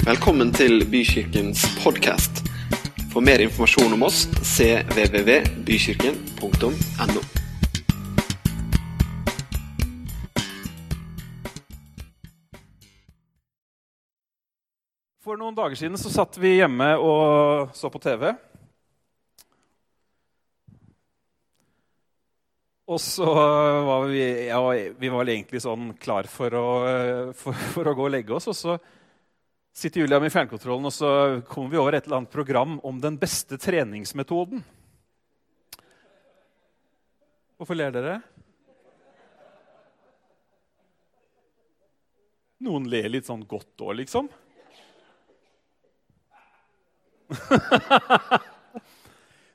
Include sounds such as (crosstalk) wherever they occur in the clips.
Velkommen til Bykirkens podkast. For mer informasjon om oss cvvvbykirken.no. For noen dager siden så satt vi hjemme og så på TV. Og så var vi, ja, vi var egentlig sånn klar for å, for, for å gå og legge oss. Og så sitter Julia med fjernkontrollen, og så kommer vi over et eller annet program om den beste treningsmetoden. Hvorfor ler dere? Noen ler litt sånn godt òg, liksom. (laughs)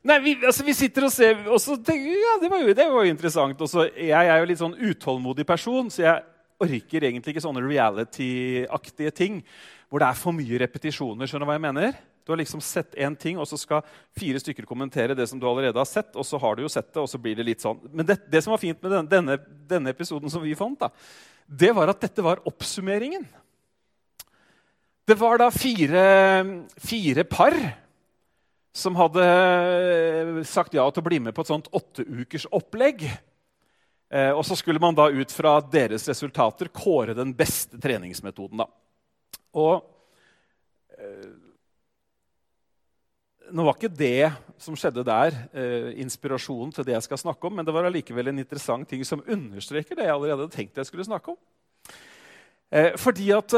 Nei, vi, altså, vi, sitter og ser, og så tenker vi, ja, det var jo, det var jo interessant. Og så, jeg er jo litt sånn utålmodig person, så jeg orker egentlig ikke sånne reality-aktige ting hvor det er for mye repetisjoner. skjønner du hva jeg mener? Du har liksom sett én ting, og så skal fire stykker kommentere det som du allerede har sett. og så har du jo sett det, og så blir det litt sånn. Men det, det som var fint med denne, denne, denne, episoden som vi fant, da, det var at dette var oppsummeringen. Det var da fire, fire par som hadde sagt ja til å bli med på et sånt åtteukers opplegg. Eh, og så skulle man da ut fra deres resultater kåre den beste treningsmetoden. da. Og eh, Nå var ikke det som skjedde der, eh, inspirasjonen til det jeg skal snakke om, men det var allikevel en interessant ting som understreker det jeg allerede hadde tenkt jeg skulle snakke om. Fordi at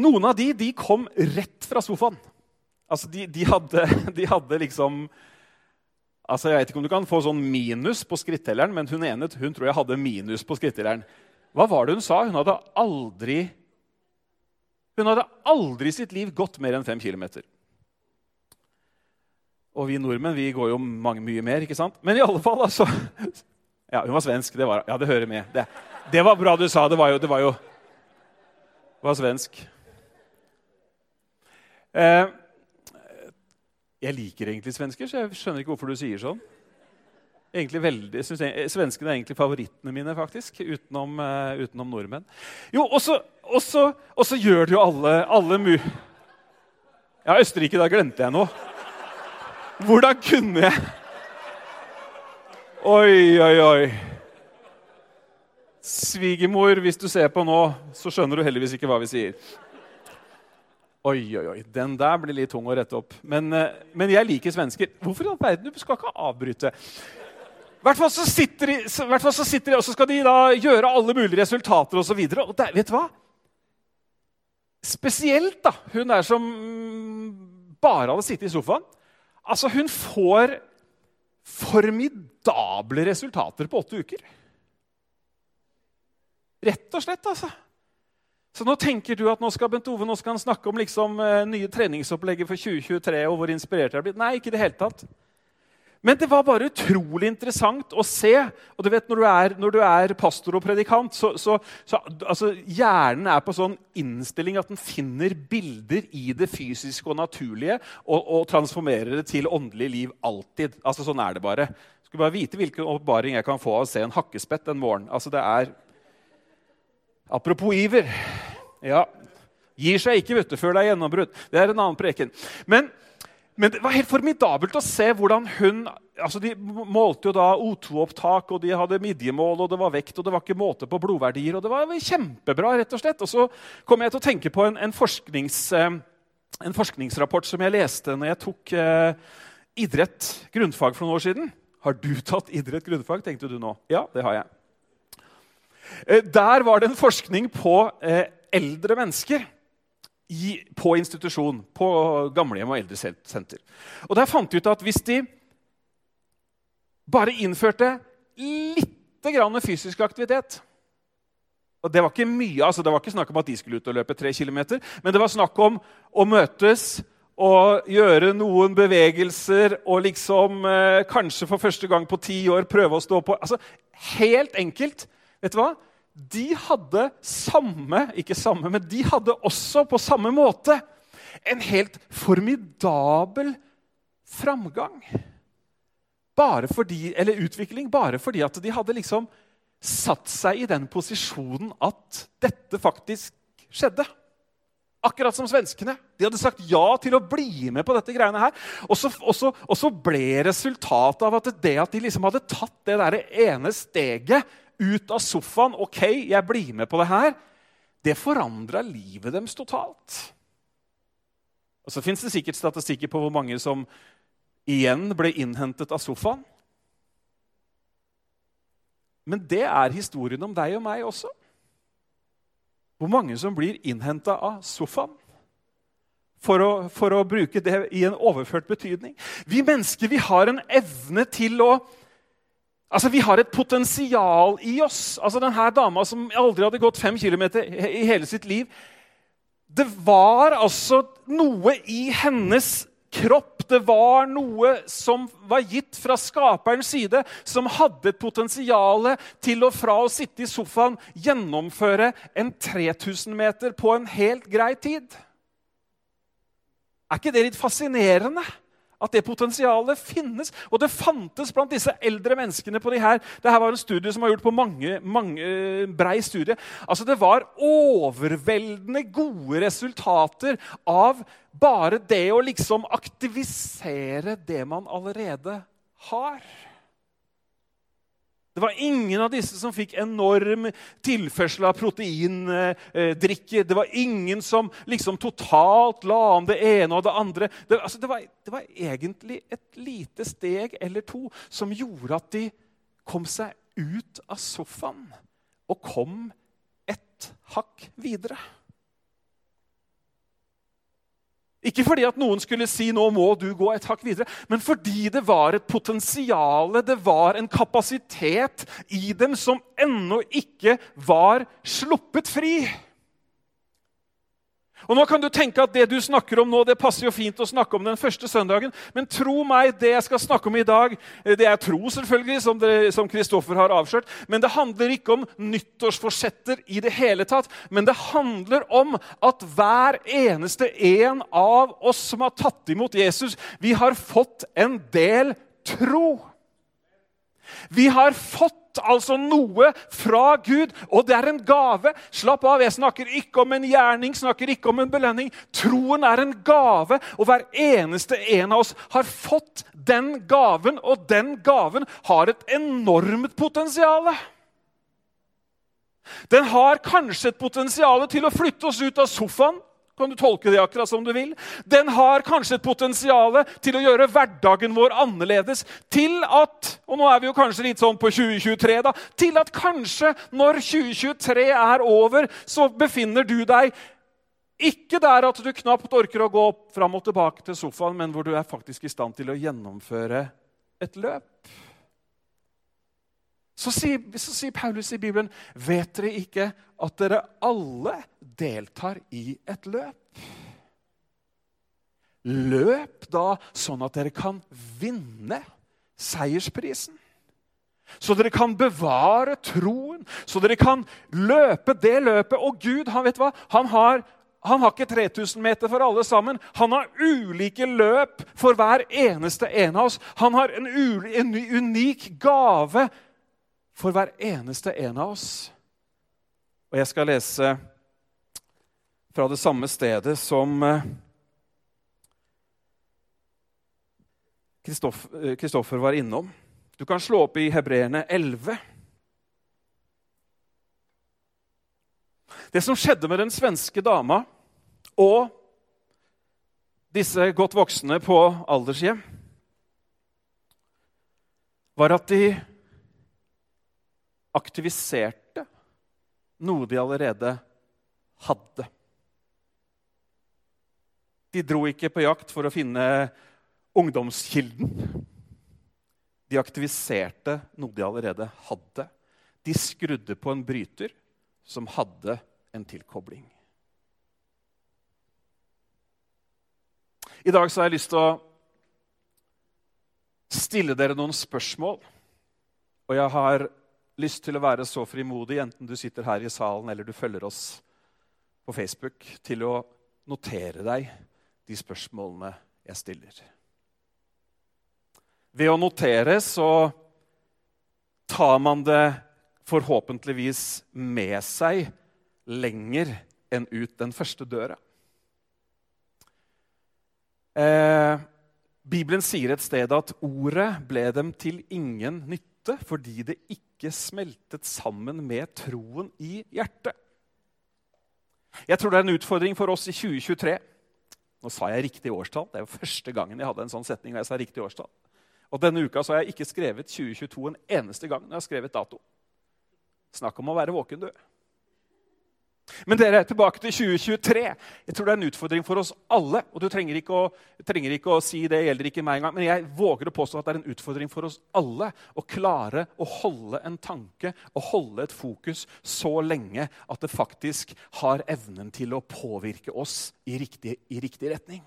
noen av de, de kom rett fra sofaen. Altså, de, de, hadde, (laughs) de hadde liksom Altså, Jeg vet ikke om du kan få sånn minus på skrittelleren, men hun ene hun tror jeg hadde minus på skrittelleren. Hva var det hun sa? Hun hadde aldri hun hadde aldri i sitt liv gått mer enn fem kilometer. Og vi nordmenn vi går jo mange, mye mer. ikke sant? Men i alle fall, altså (laughs) Ja, hun var svensk. Det var, ja, det hører med. Det, det var bra du sa. Det var jo, det var jo var svensk. Eh, jeg liker egentlig svensker, så jeg skjønner ikke hvorfor du sier sånn. Veldig, jeg, Svenskene er egentlig favorittene mine, faktisk, utenom, uh, utenom nordmenn. Jo, og så gjør det jo alle, alle mu... Ja, Østerrike, da glemte jeg noe. Hvordan kunne jeg Oi, oi, oi. Svigermor, hvis du ser på nå, så skjønner du heldigvis ikke hva vi sier. Oi, oi, oi. Den der blir litt tung å rette opp. Men, uh, men jeg liker svensker. Hvorfor i all verden? Du skal ikke avbryte. I hvert fall så sitter de, så sitter de og så skal de da gjøre alle mulige resultater osv. Og, så og der, vet du hva? Spesielt da, hun der som bare hadde sittet i sofaen. Altså, Hun får formidable resultater på åtte uker. Rett og slett, altså. Så nå tenker du at nå skal Bent Ove nå skal han snakke om liksom, uh, nye treningsopplegget for 2023 og hvor inspirert jeg har blitt. Nei, ikke i det hele tatt. Men det var bare utrolig interessant å se. Og du vet, Når du er, når du er pastor og predikant, så, så, så altså, hjernen er på sånn innstilling at den finner bilder i det fysiske og naturlige og, og transformerer det til åndelig liv alltid. Altså, Sånn er det bare. Skulle bare vite hvilken oppbaring jeg kan få av å se en hakkespett en morgen. Altså, det er Apropos iver. Ja, Gir seg ikke vet du, før det er gjennombrudd. Det er en annen preken. Men, men, det var helt formidabelt å se hvordan hun altså De målte jo da O2-opptak, og de hadde midjemål, og det var vekt, og det var ikke måte på blodverdier. og Det var kjempebra, rett og slett. Og så kom jeg til å tenke på en, en, forsknings, eh, en forskningsrapport som jeg leste når jeg tok eh, idrett grunnfag for noen år siden. Har du tatt idrett grunnfag, tenkte du nå? Ja, det har jeg. Eh, der var det en forskning på eh, eldre mennesker på institusjon, på gamlehjem og eldresenter. Og Der fant de ut at hvis de bare innførte litt grann fysisk aktivitet og Det var ikke mye, altså det var ikke snakk om at de skulle ut og løpe tre kilometer, men det var snakk om å møtes og gjøre noen bevegelser og liksom eh, kanskje for første gang på ti år prøve å stå på altså Helt enkelt. Vet du hva? De hadde samme Ikke samme, men de hadde også på samme måte en helt formidabel framgang. Bare fordi, eller utvikling bare fordi at de hadde liksom satt seg i den posisjonen at dette faktisk skjedde. Akkurat som svenskene. De hadde sagt ja til å bli med på dette greiene her. Og så, og så, og så ble resultatet av at det at de liksom hadde tatt det der ene steget ut av sofaen Ok, jeg blir med på det her. Det forandra livet deres totalt. Og Så fins det sikkert statistikker på hvor mange som igjen ble innhentet av sofaen. Men det er historien om deg og meg også. Hvor mange som blir innhenta av sofaen. For å, for å, bruke det i en overført betydning. Vi mennesker vi har en evne til å Altså, Vi har et potensial i oss. Altså, Denne dama som aldri hadde gått fem kilometer i hele sitt liv Det var altså noe i hennes kropp. Det var noe som var gitt fra skaperens side, som hadde et potensial til å fra å sitte i sofaen gjennomføre en 3000 meter på en helt grei tid. Er ikke det litt fascinerende? At det potensialet finnes. Og det fantes blant disse eldre menneskene på de her. Dette var en studie som var gjort på mange, mange eh, brei studie. Altså Det var overveldende gode resultater av bare det å liksom aktivisere det man allerede har. Det var ingen av disse som fikk enorm tilførsel av proteindrikke. Det var ingen som liksom totalt la om det ene og det andre. Det, altså det, var, det, var, egentlig et lite steg eller to som gjorde at de kom seg ut av sofaen og kom et hakk videre. Ikke fordi at noen skulle si nå må du gå et hakk videre, men fordi det var et potensial, det var en kapasitet i dem som ennå ikke var sluppet fri. Og nå kan du tenke at Det du snakker om nå, det passer jo fint å snakke om den første søndagen. Men tro meg, det jeg skal snakke om i dag, det er tro, selvfølgelig, som Kristoffer har avslørt. Men det handler ikke om nyttårsforsetter i det hele tatt. Men det handler om at hver eneste en av oss som har tatt imot Jesus, vi har fått en del tro. Vi har fått altså noe fra Gud, og det er en gave. Slapp av, jeg snakker ikke om en gjerning, snakker ikke om en belønning. Troen er en gave, og hver eneste en av oss har fått den gaven, og den gaven har et enormt potensial. Den har kanskje et potensial til å flytte oss ut av sofaen kan du tolke det akkurat som du vil. Den har kanskje et potensial til å gjøre hverdagen vår annerledes. Til at og nå er vi jo kanskje litt sånn på 2023 da, til at kanskje når 2023 er over, så befinner du deg ikke der at du knapt orker å gå fram og tilbake til sofaen, men hvor du er faktisk i stand til å gjennomføre et løp. Så sier, så sier, Paulus i Bibelen, 'Vet dere ikke at dere alle deltar i et løp?' Løp da sånn at dere kan vinne seiersprisen. Så dere kan bevare troen, så dere kan løpe det løpet. Og Gud han vet hva? Han har, han har ikke 3000 meter for alle sammen. Han har ulike løp for hver eneste en av oss. Han har en, en unik gave for hver eneste en av oss. Og jeg skal lese fra det samme stedet som Kristoffer eh, var innom. Du kan slå opp i Hebreerne 11. Det som skjedde med den svenske dama og disse godt voksne på aldershjem, var at de aktiviserte noe de allerede hadde. De dro ikke på jakt for å finne ungdomskilden. De aktiviserte noe de allerede hadde. De skrudde på en bryter som hadde en tilkobling. I dag har jeg lyst til å stille dere noen spørsmål. Og jeg har lyst til å være så frimodig, enten du sitter her i salen eller du følger oss på Facebook, til å notere deg de spørsmålene jeg stiller. Ved å notere så tar man det forhåpentligvis med seg lenger enn ut den første døra. Eh, Bibelen sier et sted at ordet ble dem til ingen nytte fordi det ikke smeltet sammen med troen i hjertet. Jeg tror det er en utfordring for oss i 2023. Nå sa jeg riktig årstall. Det er jo første gangen jeg hadde en sånn setning. Og jeg sa riktig årstall. Og Denne uka så har jeg ikke skrevet 2022 en eneste gang når jeg har skrevet dato. Snakk om å være våken, du. Men dere, tilbake til 2023. Jeg tror det er en utfordring for oss alle. og Du trenger ikke å, trenger ikke å si det gjelder ikke meg engang, men jeg våger å påstå at det er en utfordring for oss alle å klare å holde en tanke og holde et fokus så lenge at det faktisk har evnen til å påvirke oss i riktig, i riktig retning.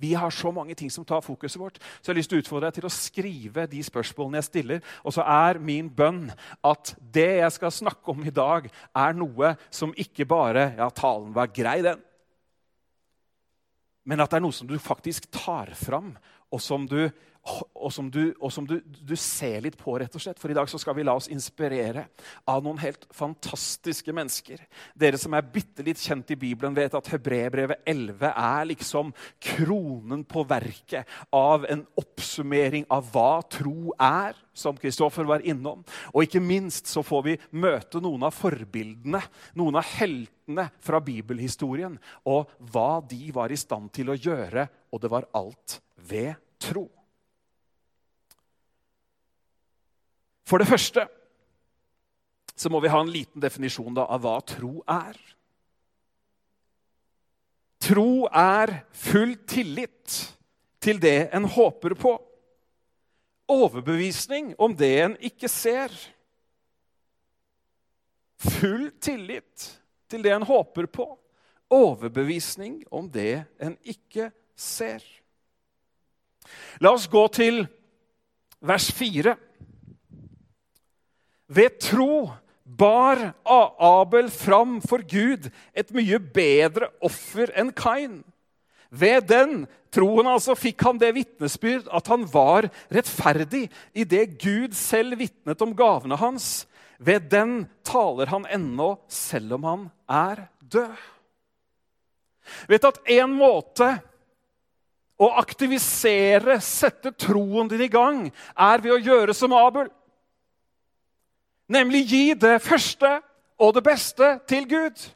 Vi har så mange ting som tar fokuset vårt. Så jeg har lyst til å utfordre deg til å skrive de spørsmålene jeg stiller. Og så er min bønn at det jeg skal snakke om i dag, er noe som ikke bare Ja, talen var grei, den. Men at det er noe som du faktisk tar fram, og som du og som, du, og som du, du, ser litt på, rett og slett. For i dag skal vi la oss inspirere av noen helt fantastiske mennesker. Dere som er bitte litt kjent i Bibelen, vet at Hebrebrevet 11 er liksom kronen på verket av en oppsummering av hva tro er, som Kristoffer var innom. Og ikke minst så får vi møte noen av forbildene, noen av heltene fra bibelhistorien, og hva de var i stand til å gjøre. Og det var alt ved tro. For det første så må vi ha en liten definisjon da, av hva tro er. Tro er full tillit til det en håper på. Overbevisning om det en ikke ser. Full tillit til det en håper på. Overbevisning om det en ikke ser. La oss gå til vers 4. Ved tro bar Abel fram for Gud et mye bedre offer enn Kain. Ved den troen altså fikk han det vitnesbyrd at han var rettferdig i det Gud selv vitnet om gavene hans. Ved den taler han ennå, selv om han er død. Vet at en måte å aktivisere, sette troen din i gang, er ved å gjøre som Abel. Nemlig gi det første og det beste til Gud.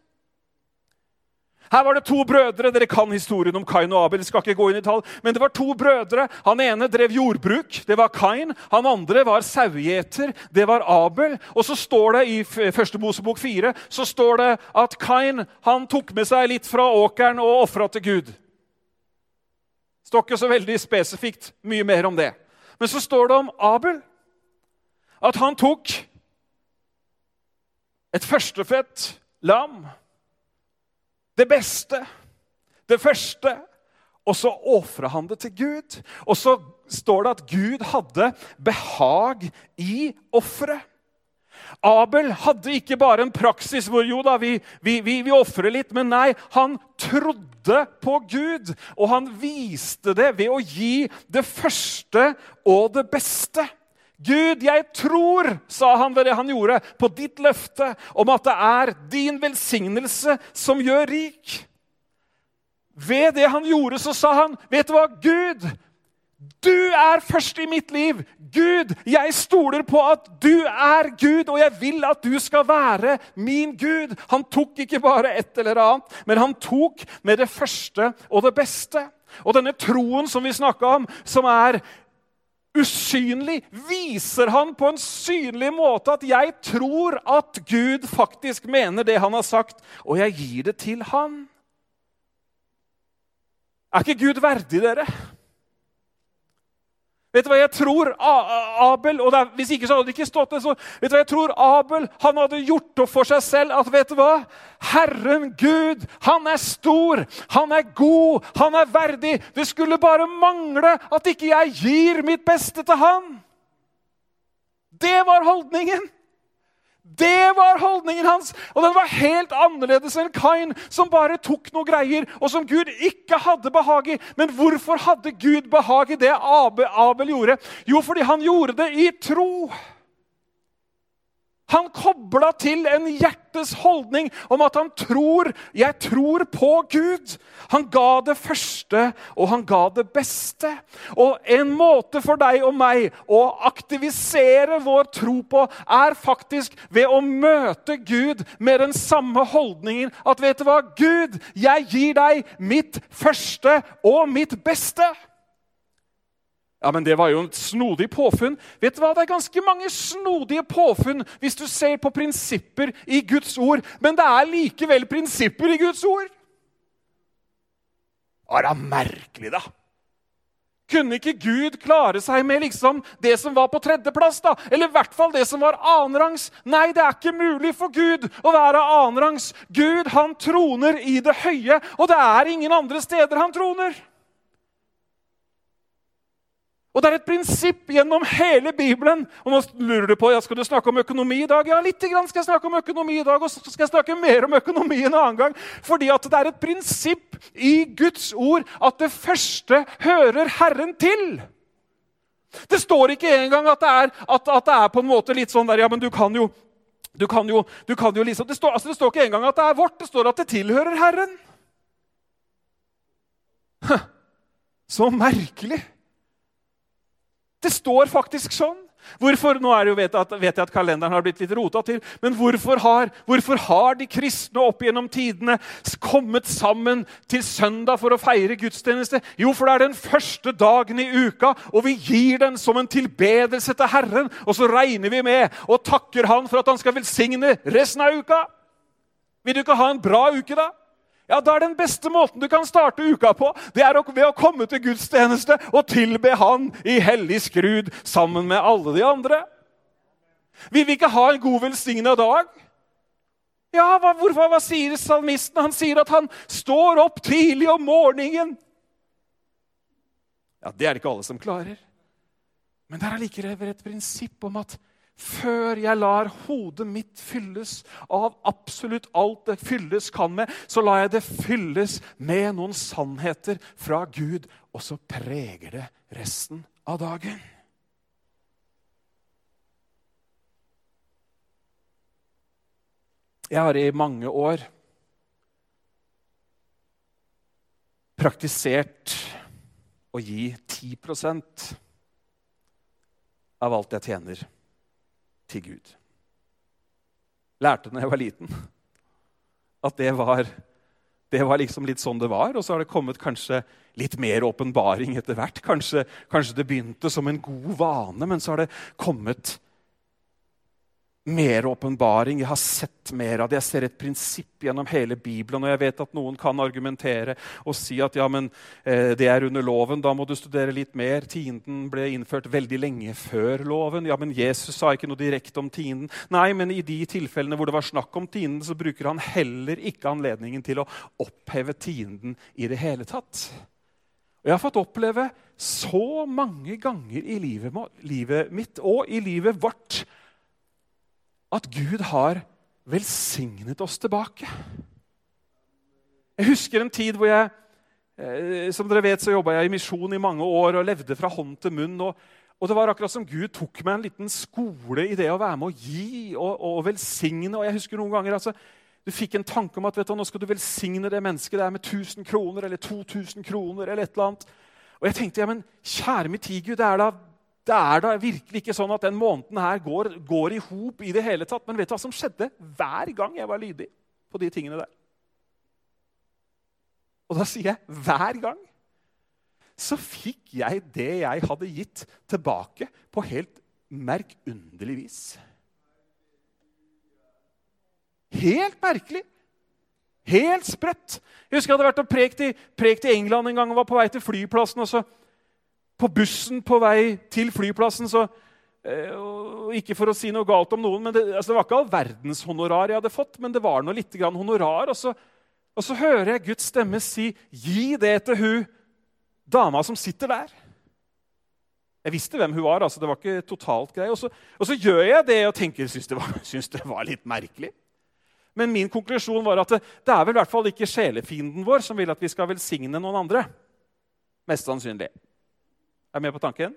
Her var det to brødre. Dere kan historien om Kain og Abel. skal ikke gå inn i tall, Men det var to brødre. Han ene drev jordbruk. Det var Kain. Han andre var sauegjeter. Det var Abel. Og så står det i første Mosebok 4 så står det at Kain han tok med seg litt fra åkeren og ofra til Gud. Det står ikke så veldig spesifikt mye mer om det. Men så står det om Abel at han tok et førstefødt lam. Det beste, det første. Og så ofra han det til Gud. Og så står det at Gud hadde behag i offeret. Abel hadde ikke bare en praksis hvor jo da, vi, vi, vi, vi ofrer litt, men nei, han trodde på Gud. Og han viste det ved å gi det første og det beste. Gud, jeg tror, sa han ved det han gjorde, på ditt løfte om at det er din velsignelse som gjør rik. Ved det han gjorde, så sa han, 'Vet du hva, Gud, du er først i mitt liv. Gud, jeg stoler på at du er Gud, og jeg vil at du skal være min Gud. Han tok ikke bare et eller annet, men han tok med det første og det beste. Og denne troen som vi snakka om, som er usynlig, viser han på en synlig måte at jeg tror at Gud faktisk mener det han har sagt, og jeg gir det til han. Er ikke Gud verdig, dere? Vet du hva jeg tror Abel og er, Hvis ikke så hadde det ikke stått det. så vet du hva jeg tror Abel han hadde gjort opp for seg selv at vet du hva? Herren Gud, han er stor, han er god, han er verdig. Det skulle bare mangle at ikke jeg gir mitt beste til han. Det var holdningen. Det var holdningen hans, og den var helt annerledes enn Kain, som bare tok noe greier, og som Gud ikke hadde behag i. Men hvorfor hadde Gud behag i det Abel, gjorde? Jo, fordi han gjorde det i tro. Han kobla til en hjertes holdning om at han tror 'Jeg tror på Gud'. Han ga det første, og han ga det beste. Og en måte for deg og meg å aktivisere vår tro på, er faktisk ved å møte Gud med den samme holdningen at 'Vet du hva, Gud, jeg gir deg mitt første og mitt beste'. Ja, men Det var jo et snodig påfunn. Vet du hva? Det er ganske mange snodige påfunn hvis du ser på prinsipper i Guds ord. Men det er likevel prinsipper i Guds ord. Det er merkelig, da. Kunne ikke Gud klare seg med liksom det som var på tredjeplass? da? Eller i hvert fall det som var annenrangs? Nei, det er ikke mulig for Gud å være annenrangs. Gud han troner i det høye, og det er ingen andre steder han troner. Og Det er et prinsipp gjennom hele Bibelen. Og nå lurer du på, ja, Skal du snakke om økonomi i dag? Ja, litt grann skal jeg snakke om økonomi i dag, og så skal jeg snakke mer om økonomi en annen gang. Fordi at det er et prinsipp i Guds ord at det første hører Herren til. Det står ikke engang at det er, at, at det er på en måte litt sånn der Ja, men du kan jo du kan jo, du kan jo liksom, det står, altså det står ikke engang at det er vårt, det står at det tilhører Herren. Så merkelig! Det står faktisk sånn. Hvorfor, nå vet, at, vet jeg at kalenderen har blitt litt rota til, men hvorfor har, hvorfor har de kristne opp gjennom tidene kommet sammen til søndag for å feire gudstjeneste? Jo, for det er den første dagen i uka, og vi gir den som en tilbedelse til Herren. Og så regner vi med og takker Han for at Han skal velsigne resten av uka. Vil du ikke ha en bra uke, da? Ja, Da er den beste måten du kan starte uka på, det er ved å komme til gudstjeneste og tilbe Han i hellig skrud sammen med alle de andre. Vil vi ikke ha en god velsigna dag? Ja, hva, hvorfor, hva sier salmisten? Han sier at han står opp tidlig om morgenen. Ja, Det er det ikke alle som klarer. Men det er allikevel et prinsipp om at før jeg lar hodet mitt fylles av absolutt alt det fylles kan med, så lar jeg det fylles med noen sannheter fra Gud, og så preger det resten av dagen. Jeg har i mange år praktisert å gi 10% av alt jeg tjener til Gud. Lærte da jeg var liten at det var, det var liksom litt sånn det var. Og så har det kommet kanskje litt mer åpenbaring etter hvert. Kanskje, kanskje, det begynte som en god vane, men så har det kommet mer åpenbaring. Jeg har sett mer av det. Jeg ser et prinsipp gjennom hele Bibelen. Og jeg vet at noen kan argumentere og si at ja, men eh, det er under loven. Da må du studere litt mer. Tienden ble innført veldig lenge før loven. Ja, men Jesus sa ikke noe direkte om tienden. Nei, men i de tilfellene hvor det var snakk om tienden, så bruker han heller ikke anledningen til å oppheve tienden i det hele tatt. Og jeg har fått oppleve så mange ganger i livet, livet mitt og i livet vårt at Gud har velsignet oss tilbake. Jeg husker en tid hvor jeg eh, som dere vet, så jobba jeg i misjon i mange år og levde fra hånd til munn. Og, og, det var akkurat som Gud tok meg en liten skole i det å være med å gi og, og velsigne. Og jeg husker noen ganger altså, Du fikk en tanke om at vet du, nå skal du velsigne det mennesket der med 1000 kroner eller 2000 kroner. eller et eller annet. Og jeg tenkte ja, men kjære mitt Gud, det er da det er da virkelig ikke sånn at den måneden her går, går i hop i det hele tatt. Men vet du hva som skjedde hver gang jeg var lydig på de tingene der? Og da sier jeg hver gang. Så fikk jeg det jeg hadde gitt, tilbake på helt merkunderlig vis. Helt merkelig. Helt sprøtt. Jeg husker jeg hadde vært og prekt i, prekt i England en gang og var på vei til flyplassen. og så på bussen på vei til flyplassen så og Ikke for å si noe galt om noen, men det, altså det var ikke all verdens honorar jeg hadde fått, men det var noe litt honorar. Og så, og så hører jeg Guds stemme si, 'Gi det til hun dama som sitter der'. Jeg visste hvem hun var. altså Det var ikke totalt grei. Og så, og så gjør jeg det og tenker, syns det, var, (laughs) syns det var litt merkelig. Men min konklusjon var at det, det er vel i hvert fall ikke sjelefienden vår som vil at vi skal velsigne noen andre. Mest sannsynlig. Er med på tanken?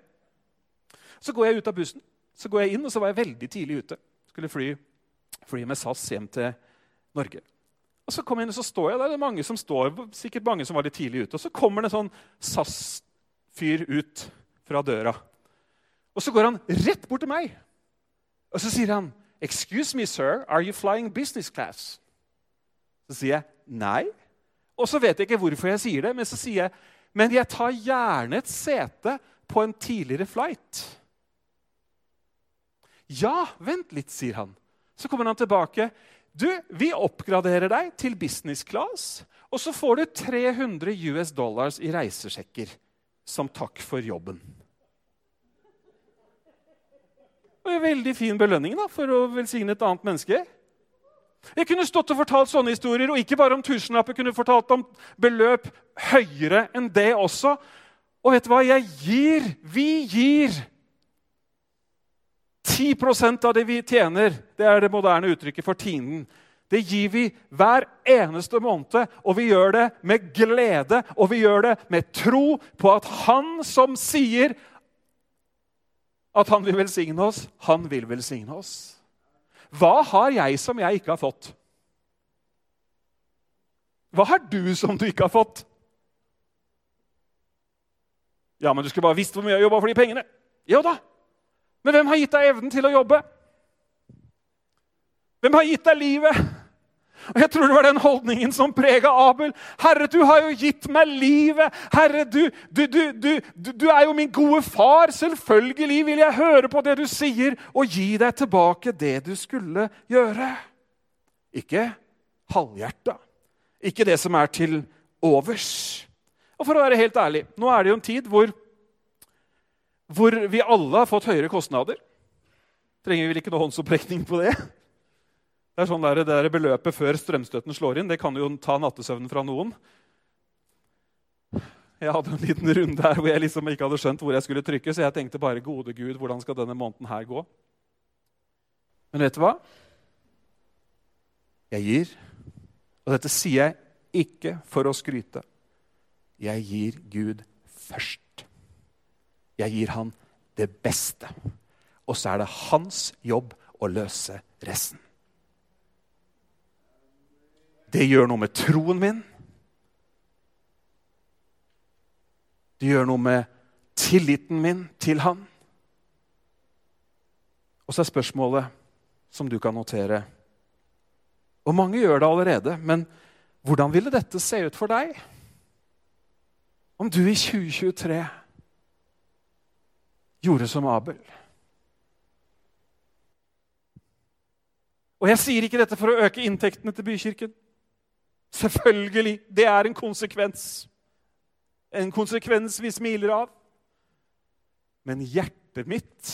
Så går jeg ut av bussen, så går jeg inn, og så var jeg veldig tidlig ute. Skulle fly, fly med SAS hjem til Norge. Og så kommer jeg inn, og så står jeg der. Det er mange som står, sikkert mange som var litt tidlig ute. Og så kommer det en sånn SAS-fyr ut fra døra. Og så går han rett bort til meg. Og så sier han, 'Excuse me, sir, are you flying business class?' Så sier jeg, 'Nei'. Og så vet jeg ikke hvorfor jeg sier det, men så sier jeg, 'Men jeg tar gjerne et sete på en tidligere flight'. Ja, vent litt, sier han. Så kommer han tilbake. Du, vi oppgraderer deg til business class, og så får du 300 US dollars i reisesjekker som takk for jobben. Og en veldig fin belønning da, for å velsigne et annet menneske. Jeg kunne stått og fortalt sånne historier, og ikke bare om tusenlapper. kunne fortalt om beløp høyere enn det også. Og vet du hva? Jeg gir, vi gir 10% av det vi tjener. Det er det moderne uttrykket for tienden. Det gir vi hver eneste måned, og vi gjør det med glede. Og vi gjør det med tro på at Han som sier at han vil velsigne oss, han vil velsigne oss. Hva har jeg som jeg ikke har fått? Hva har du som du ikke har fått? Ja, men du skulle bare visst hvor mye jeg jobba for de pengene. Jo da. Men hvem har gitt deg evnen til å jobbe? Hvem har gitt deg livet? Og Jeg tror det var den holdningen som prega Abel. Herre, du har jo gitt meg livet. Herre, du, du, du, du, er jo min gode far. Selvfølgelig vil jeg høre på det du sier, og gi deg tilbake det du skulle gjøre. Ikke halvhjerta. Ikke det som er til overs. Og for å være helt ærlig, nå er det jo en tid hvor, hvor vi alle har fått høyere kostnader. Trenger vi vel ikke noe håndsopprekning på det? Det er sånn der, det der Beløpet før strømstøtten slår inn, det kan jo ta nattesøvnen fra noen. Jeg hadde en liten runde her hvor jeg liksom ikke hadde skjønt hvor jeg skulle trykke. Så jeg tenkte bare gode Gud, hvordan skal denne måneden her gå? Men vet du hva? Jeg gir. Og dette sier jeg ikke for å skryte. Jeg gir Gud først. Jeg gir han det beste. Og så er det hans jobb å løse resten. Det gjør noe med troen min. Det gjør noe med tilliten min til han. Og så er spørsmålet som du kan notere Og mange gjør det allerede, men hvordan ville dette se ut for deg om du i 2023 gjorde som Abel? Og jeg sier ikke dette for å øke inntektene til bykirken. Selvfølgelig. Det er en konsekvens. En konsekvens vi smiler av. Men hjertet mitt,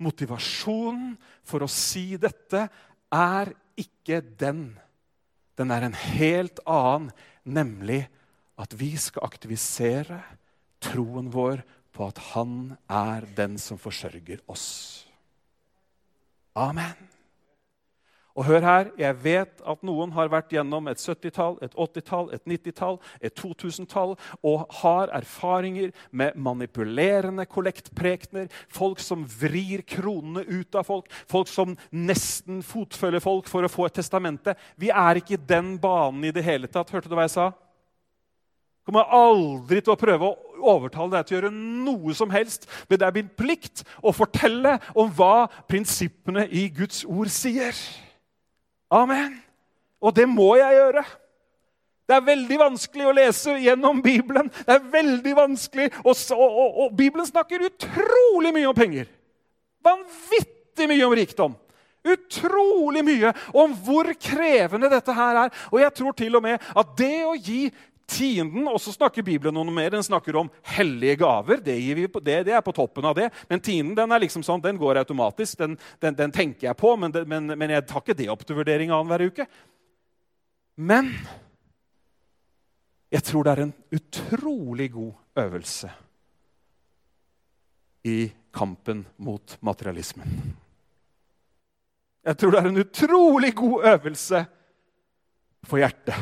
motivasjonen for å si dette, er ikke den. Den er en helt annen, nemlig at vi skal aktivisere troen vår på at Han er den som forsørger oss. Amen. Og hør her, jeg vet at noen har vært gjennom et 70-tall, et 80-tall, et 90-tall, et 2000-tall og har erfaringer med manipulerende kollektprekener, folk som vrir kronene ut av folk, folk som nesten fotfølger folk for å få et testamente. Vi er ikke i den banen i det hele tatt. Hørte du hva jeg sa? kommer aldri til å prøve å overtale deg til å gjøre noe som helst. Men det er min plikt å fortelle om hva prinsippene i Guds ord sier. Amen. Og det må jeg gjøre. Det er veldig vanskelig å lese gjennom Bibelen. Det er veldig vanskelig, og, og, og, og Bibelen snakker utrolig mye om penger. Vanvittig mye om rikdom. Utrolig mye om hvor krevende dette her er. Og jeg tror til og med at det å gi Tienden, og så snakker Bibelen noe mer. Den snakker om hellige gaver. Det, på, det, det, er på toppen av det. Men tienden den er liksom sånn, den går automatisk. Den, den, den tenker jeg på, men, men, men, jeg tar ikke det opp til vurdering annenhver uke. Men jeg tror det er en utrolig god øvelse i kampen mot materialismen. Jeg tror det er en utrolig god øvelse for hjertet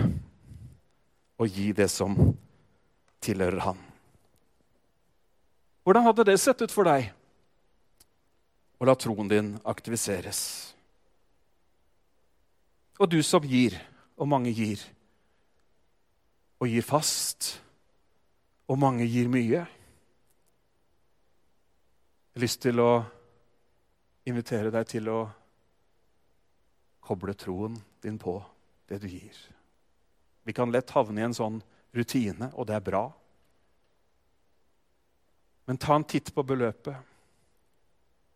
og gi det som tilhører han. Hvordan hadde det sett ut for deg å la troen din aktiviseres? Og du som gir, og mange gir, og gir fast, og mange gir mye. Jeg har lyst til å invitere deg til å koble troen din på det du gir. Vi kan lett havne i en sånn rutine, og det er bra. Men ta en titt på beløpet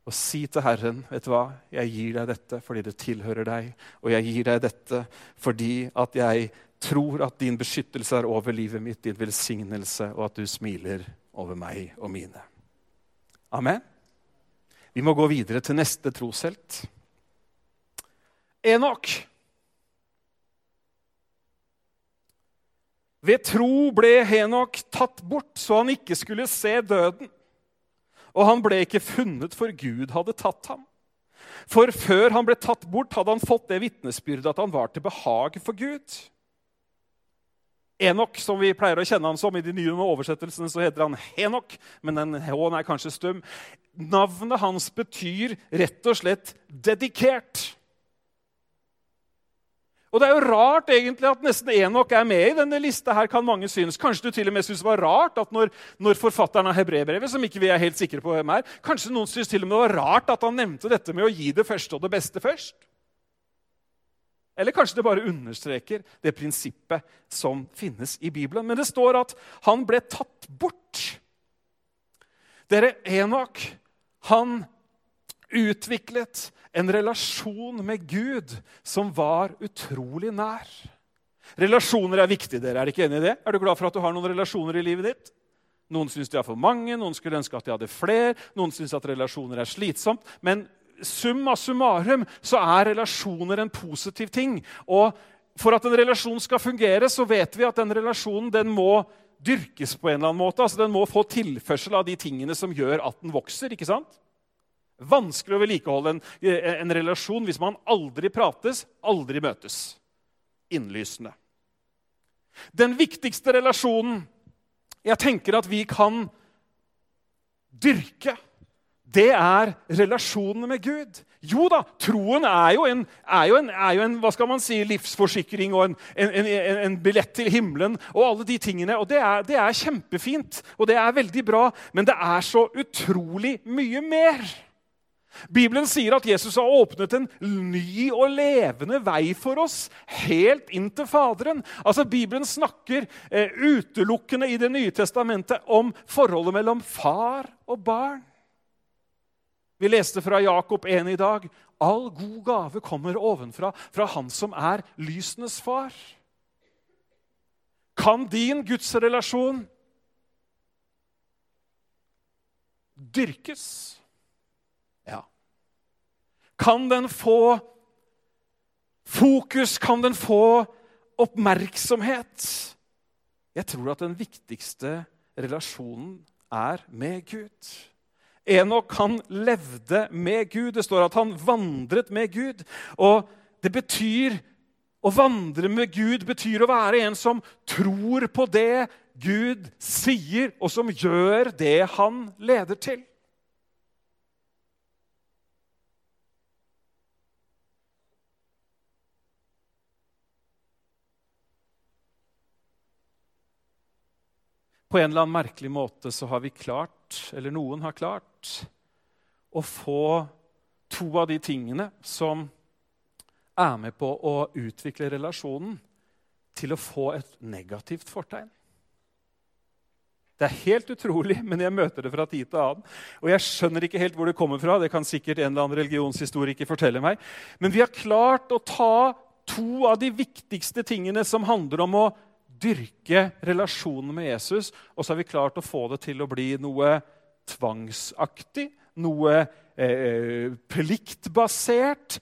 og si til Herren, 'Vet du hva? Jeg gir deg dette fordi det tilhører deg.' 'Og jeg gir deg dette fordi at jeg tror at din beskyttelse er over livet mitt, din velsignelse, og at du smiler over meg og mine.' Amen. Vi må gå videre til neste troshelt. Enok. Ved tro ble Henok tatt bort så han ikke skulle se døden. Og han ble ikke funnet, for Gud hadde tatt ham. For før han ble tatt bort, hadde han fått det vitnesbyrdet at han var til behag for Gud. Enok, som vi pleier å kjenne han som i de nye oversettelsene, så heter han Henok, men den H-en er kanskje stum. Navnet hans betyr rett og slett 'dedikert'. Og Det er jo rart egentlig at nesten Enok er med i denne lista. her, kan mange synes. Kanskje du til og med synes det var rart at når, når forfatteren av Hebrebrevet, som ikke vi er helt sikre på hvem er, kanskje noen synes til og med det var rart at han nevnte dette med å gi det første og det beste først? Eller kanskje det bare understreker det prinsippet som finnes i Bibelen. Men det står at han ble tatt bort. Dere, Enok, han utviklet en relasjon med Gud som var utrolig nær. Relasjoner er viktig, dere. Er ikke enig i det? Er du glad for at du har noen relasjoner i livet ditt? Noen syns de er for mange, noen skulle ønske at de hadde flere. Noen syns at relasjoner er slitsomt. Men summa summarum så er relasjoner en positiv ting. Og for at en relasjon skal fungere, så vet vi at den relasjonen den må dyrkes på en eller annen måte. Altså Den må få tilførsel av de tingene som gjør at den vokser. ikke sant? Vanskelig å vedlikeholde en, en, relasjon hvis man aldri prates, aldri møtes. Innlysende. Den viktigste relasjonen jeg tenker at vi kan dyrke, det er relasjonene med Gud. Jo da, troen er jo en, er jo en, er jo en hva skal man si, livsforsikring og en, en, billett til himmelen. og alle de tingene, og det er, det er kjempefint, og det er veldig bra, men det er så utrolig mye mer. Bibelen sier at Jesus har åpnet en ny og levende vei for oss, helt inn til Faderen. Altså, Bibelen snakker eh, utelukkende i Det nye testamentet om forholdet mellom far og barn. Vi leste fra Jakob 1 i dag. All god gave kommer ovenfra, fra Han som er lysenes far. Kan din gudsrelasjon dyrkes? Kan den få fokus? Kan den få oppmerksomhet? Jeg tror at den viktigste relasjonen er med Gud. Enok han levde med Gud. Det står at han vandret med Gud. Og det betyr Å vandre med Gud betyr å være en som tror på det Gud sier, og som gjør det han leder til. På en eller annen merkelig måte så har vi klart, eller noen har klart, å få to av de tingene som er med på å utvikle relasjonen, til å få et negativt fortegn. Det er helt utrolig, men jeg møter det fra tid til annen. Og jeg skjønner ikke helt hvor det kommer fra. Det kan sikkert en eller annen religionshistoriker fortelle meg. Men vi har klart å ta to av de viktigste tingene som handler om å dyrke relasjonen med Jesus, og så har vi klart å få det til å bli noe tvangsaktig, noe eh, pliktbasert.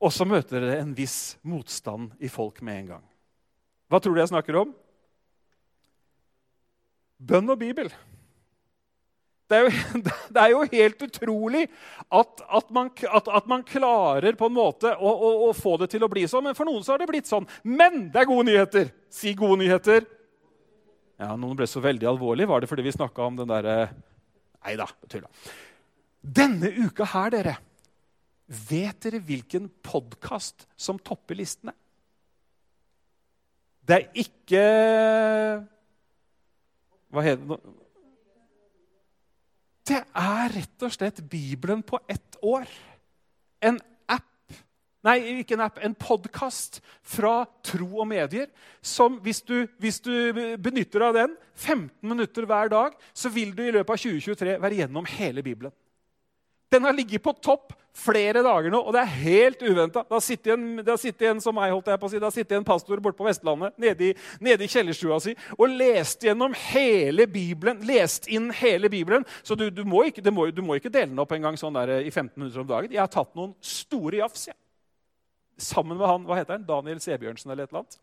Og så møter dere en viss motstand i folk med en gang. Hva tror du jeg snakker om? Bønn og Bibel. Det er, jo, (laughs) det er jo, helt utrolig at, at, man, at, at, man, klarer på en måte å, å, å, få det til å bli sånn. Men for noen så har det blitt sånn. Men det er gode nyheter! Si gode nyheter. Ja, Noen ble så veldig alvorlig. Var det fordi vi snakka om den derre Nei da, tulla. Denne uka her, dere, Vet dere hvilken podkast som topper listene? Det er ikke Hva heter det? Det er rett og slett Bibelen på ett år. En app Nei, ikke en app, en podkast fra Tro og Medier. Som hvis du, hvis du benytter av den 15 minutter hver dag, så vil du i løpet av 2023 være gjennom hele Bibelen. Den har ligget på topp flere dager nå, og det er helt uventa. Det har sittet en, har sittet en som meg, holdt jeg på å si, det har sittet en pastor borte på Vestlandet nede i, nede i kjellerstua si og lest gjennom hele Bibelen. Lest inn hele Bibelen. Så du, du, må, ikke, må, du må, ikke, dele den opp en gang sånn der i 15 minutter om dagen. Jeg har tatt noen store jafs. Ja. Sammen med han, hva heter han? Daniel Sebjørnsen eller et eller annet.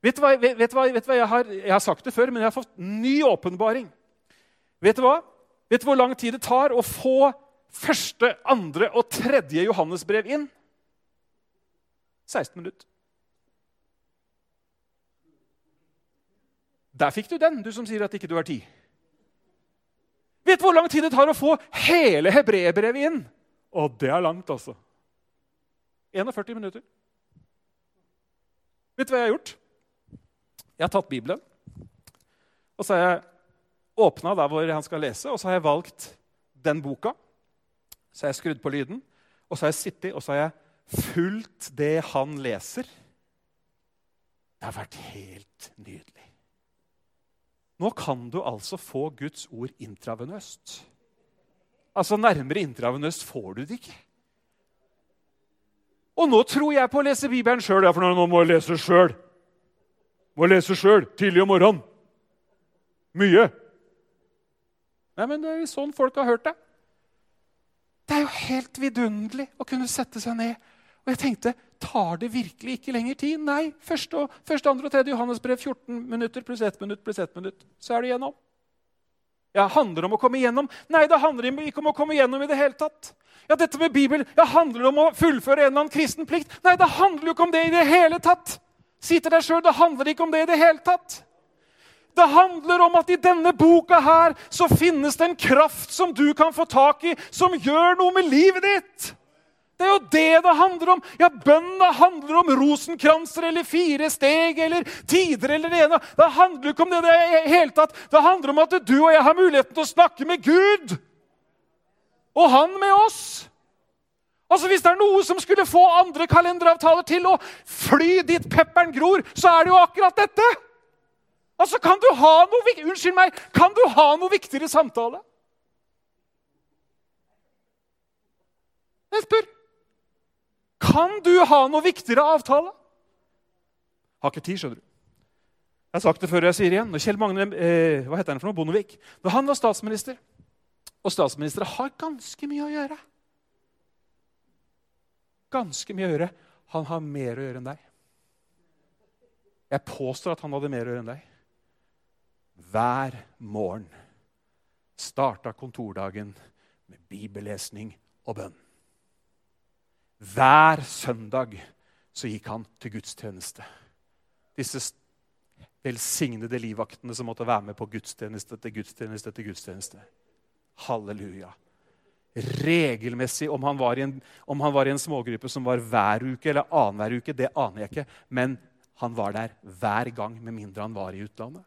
Vet du hva, vet, vet hva, vet hva jeg, har, jeg har sagt det før, men jeg har fått ny åpenbaring. Vet du hva? Vet du hvor lang tid det tar å få første, andre og tredje Johannesbrev inn? 16 minutter. Der fikk du den, du som sier at ikke du har tid. Vet du hvor lang tid det tar å få hele hebreerbrevet inn? Og det er langt, altså. 41 minutter. Vet du hva jeg har gjort? Jeg har tatt Bibelen, og så har jeg åpna der hvor han skal lese, og så har jeg valgt den boka. Så har jeg skrudd på lyden, og så har jeg sittet og så har jeg fulgt det han leser. Det har vært helt nydelig. Nå kan du altså få Guds ord intravenøst. Altså Nærmere intravenøst får du det ikke. Og nå tror jeg på å lese Bibelen sjøl, for nå må jeg lese sjøl. Må lese sjøl tidlig om morgenen. Mye. Nei, men Det er sånn folk har hørt det. Det er jo helt vidunderlig å kunne sette seg ned. Og jeg tenkte tar det virkelig ikke lenger tid? Nei. Første, og, første andre og tredje Johannesbrev 14 minutter pluss 1 minutt pluss 1 minutt. Så er det gjennom. Ja, Handler det om å komme igjennom? Nei, det handler ikke om å komme igjennom i det hele tatt. Ja, dette med Bibelen, ja, Handler det om å fullføre en eller annen kristen plikt? Nei, det handler jo ikke om det i det hele tatt. Si til deg sjøl det handler ikke om det i det hele tatt. Det handler om at i denne boka her så finnes det en kraft som du kan få tak i, som gjør noe med livet ditt. Det er jo det det handler om. Ja, Bønna handler om rosenkranser eller fire steg eller tider eller det ene. Det handler ikke om det det hele tatt. Det handler om at du og jeg har muligheten til å snakke med Gud. Og han med oss. Altså Hvis det er noe som skulle få andre kalenderavtaler til å fly dit pepperen gror, så er det jo akkurat dette. Altså, Kan du ha noe, unnskyld meg, kan du ha noe viktigere samtale? Jeg spør. Kan du ha noe viktigere avtale? Har ikke tid, skjønner du. Jeg har sagt det før, jeg sier det igjen. Når Kjell Magne eh, hva heter han for noe? Bondevik Når han var statsminister Og statsministre har ganske mye å gjøre. Ganske mye å gjøre. Han har mer å gjøre enn deg. Jeg påstår at han hadde mer å gjøre enn deg hver morgen starta kontordagen med bibellesning og bønn. Hver søndag så gikk han til gudstjeneste. Disse velsignede livvaktene som måtte være med på gudstjeneste etter gudstjeneste etter gudstjeneste. Halleluja. Regelmessig, om han, var i en, var i en smågruppe som var hver uke eller annenhver uke, det aner jeg ikke. Men han var der hver gang, med mindre han var i utlandet.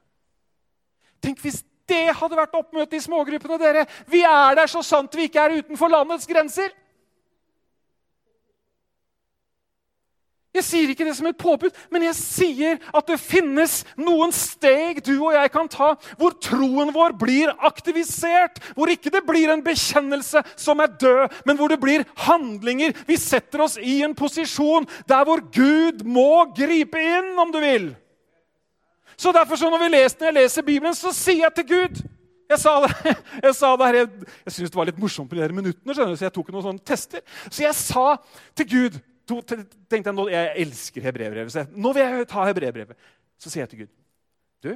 Tenk hvis det hadde vært oppmøte i smågruppene, dere! Vi er der så sant vi ikke er utenfor landets grenser! Jeg sier ikke det som et påbud, men jeg sier at det finnes noen steg du og jeg kan ta hvor troen vår blir aktivisert. Hvor ikke det blir en bekjennelse som er død, men hvor det blir handlinger. Vi setter oss i en posisjon der hvor Gud må gripe inn, om du vil. Så derfor så når, vi leser, når jeg leser Bibelen, så sier jeg til Gud Jeg sa det, (laughs) jeg, sa det her, jeg, jeg syntes det var litt morsomt på de der minuttene, skjønner du, så jeg tok noen sånne tester. Så jeg sa til Gud to, tenkte Jeg nå, jeg elsker hebreerbrevet. Nå vil jeg ta hebreerbrevet. Så sier jeg til Gud Du,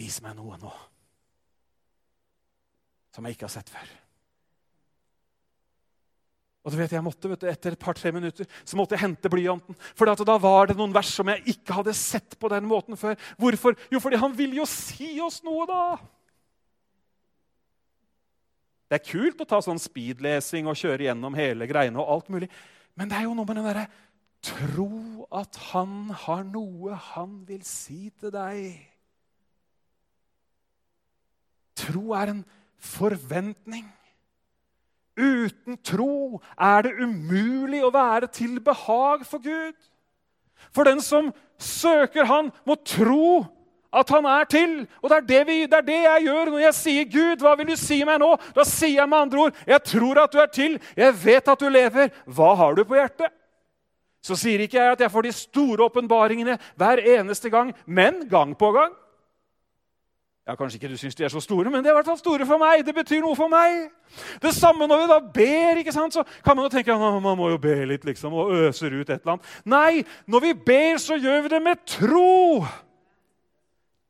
vis meg noe nå som jeg ikke har sett før. Og du vet, jeg måtte, vet du, Etter et par-tre minutter så måtte jeg hente blyanten. For da var det noen vers som jeg ikke hadde sett på den måten før. Hvorfor? Jo, fordi han vil jo si oss noe, da! Det er kult å ta sånn speedlesing og kjøre gjennom hele greiene. og alt mulig. Men det er jo noe med den derre Tro at han har noe han vil si til deg. Tro er en forventning. Uten tro er det umulig å være til behag for Gud. For den som søker Han, må tro at han er til. Og det er det, vi, det er det, jeg gjør når jeg sier 'Gud, hva vil du si meg nå?' Da sier jeg med andre ord 'Jeg tror at du er til. Jeg vet at du lever. Hva har du på hjertet?' Så sier ikke jeg at jeg får de store åpenbaringene hver eneste gang, men gang på gang. Ja, Kanskje ikke du syns de er så store, men det er i hvert fall store for meg. Det betyr noe for meg. Det samme når vi da ber, ikke sant? så kan man jo tenke at man må jo be litt liksom, og øser ut et eller annet. Nei, når vi ber, så gjør vi det med tro.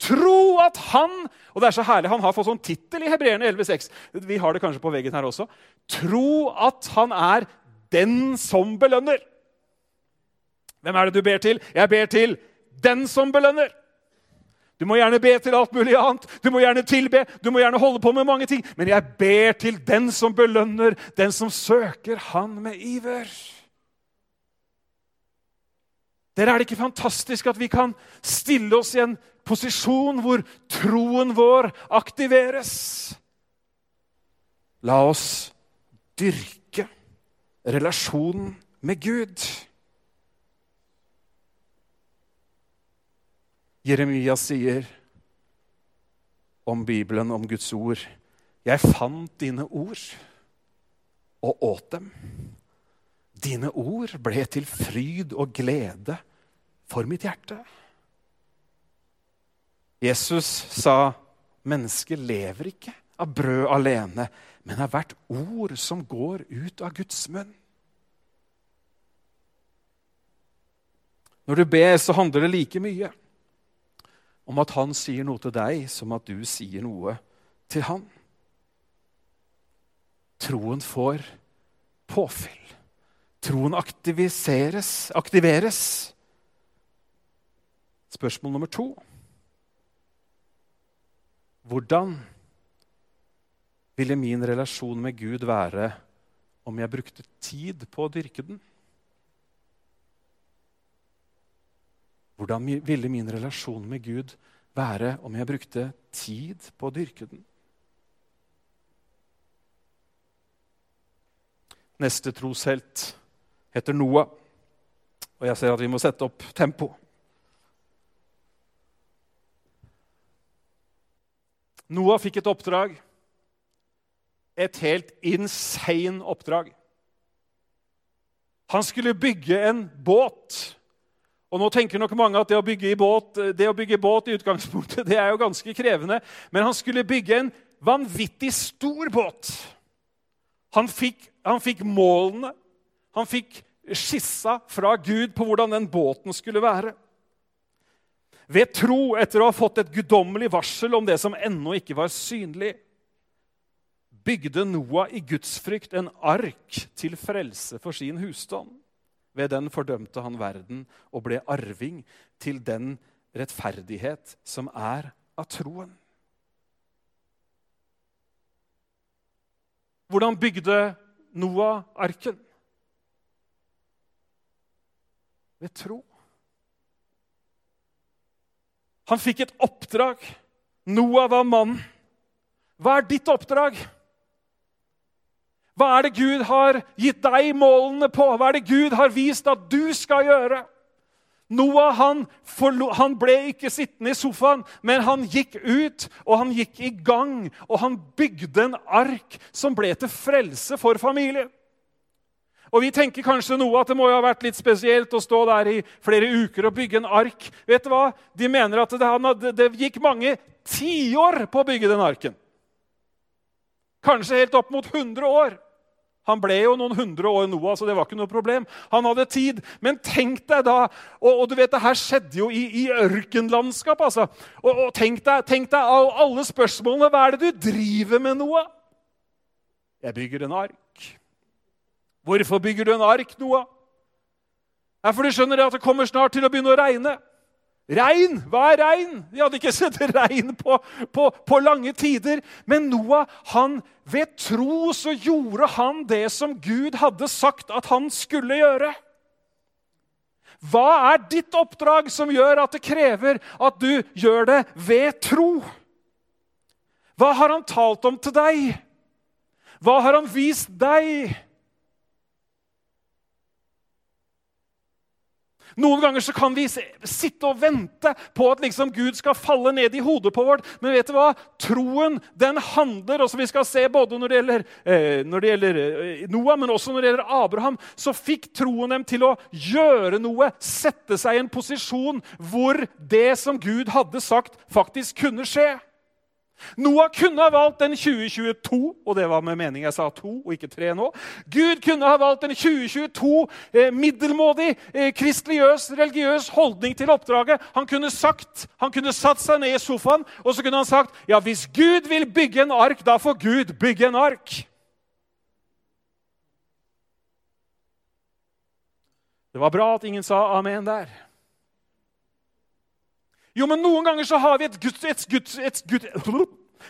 Tro at han Og det er så herlig, han har fått sånn tittel i Hebreerne 11,6. Vi har det kanskje på veggen her også. Tro at han er den som belønner. Hvem er det du ber til? Jeg ber til den som belønner. Du må gjerne be til alt mulig annet, du må gjerne tilbe, du må gjerne holde på med mange ting. Men jeg ber til den som belønner, den som søker Han med iver. Dere, Er det ikke fantastisk at vi kan stille oss i en posisjon hvor troen vår aktiveres. La oss dyrke relasjonen med Gud. Jeremia sier om Bibelen, om Guds ord, 'Jeg fant dine ord og åt dem.' Dine ord ble til fryd og glede for mitt hjerte. Jesus sa, 'Mennesket lever ikke av brød alene, men av hvert ord som går ut av Guds munn'. Når du ber, så handler det like mye om at han sier noe til deg, som at du sier noe til han. Troen får påfyll. Troen aktiviseres, aktiveres. Spørsmål nummer to. Hvordan ville min relasjon med Gud være om jeg brukte tid på å dyrke den? Hvordan ville min relasjon med Gud være om jeg brukte tid på å dyrke den? Neste troshelt heter Noah. Og jeg ser at vi må sette opp tempo. Noah fikk et oppdrag. Et helt insane oppdrag. Han skulle bygge en båt. Og nå tenker nok mange at det å bygge, båt, det å bygge båt i utgangspunktet, det er jo ganske krevende. Men han skulle bygge en vanvittig stor båt. Han fikk, han fikk målene, han fikk skissa fra Gud på hvordan den båten skulle være. Ved tro, etter å ha fått et guddommelig varsel om det som ennå ikke var synlig, bygde Noah i gudsfrykt en ark til frelse for sin husstand. Ved den fordømte han verden og ble arving til den rettferdighet som er av troen. Hvordan bygde Noah arken? Ved tro. Han fikk et oppdrag. Noah var mannen. Hva er ditt oppdrag? Hva er det Gud har gitt deg målene på? Hva er det Gud har vist at du skal gjøre? Noah han, han, ble ikke sittende i sofaen, men han gikk ut, og han gikk i gang. Og han bygde en ark som ble til frelse for familien. Og Vi tenker kanskje noe at det må jo ha vært litt spesielt å stå der i flere uker og bygge en ark. Vet du hva? De mener at det, det gikk mange tiår på å bygge den arken. Kanskje helt opp mot 100 år. Han ble jo noen hundre år Noah, så det var ikke noe problem. Han hadde tid. Men tenk deg da Og, og du vet, det her skjedde jo i, i ørkenlandskap. altså. Og, og tenk, deg, tenk deg alle spørsmålene. Hva er det du driver med, Noah? Jeg bygger en ark. Hvorfor bygger du en ark, Noah? Ja, for du skjønner at det kommer snart til å begynne å regne. Regn! Hva er regn? De hadde ikke (laughs) sett regn på, på, på, lange tider. Men Noah, han, ved tro så gjorde han det som Gud hadde sagt at han skulle gjøre. Hva er ditt oppdrag som gjør at det krever at du gjør det ved tro? Hva har han talt om til deg? Hva har han vist deg? Noen ganger så kan vi sitte og vente på at liksom Gud skal falle ned i hodet på vårt. Men vet du hva? Troen den handler, og som vi skal se både når det gjelder, eh, når det gjelder eh, Noah, men også når det gjelder Abraham, så fikk troen dem til å gjøre noe, sette seg i en posisjon hvor det som Gud hadde sagt, faktisk kunne skje. Noah kunne ha valgt en 2022, og det var med mening jeg sa to og ikke tre nå. Gud kunne ha valgt en 2022 eh, middelmådig eh, kristeligøs, religiøs holdning til oppdraget. Han kunne sagt, han kunne satt seg ned i sofaen og så kunne han sagt ja, hvis Gud vil bygge en ark, da får Gud bygge en ark. Det var bra at ingen sa amen der. Jo, men noen ganger så har vi et, guds, et, guds, et, guds,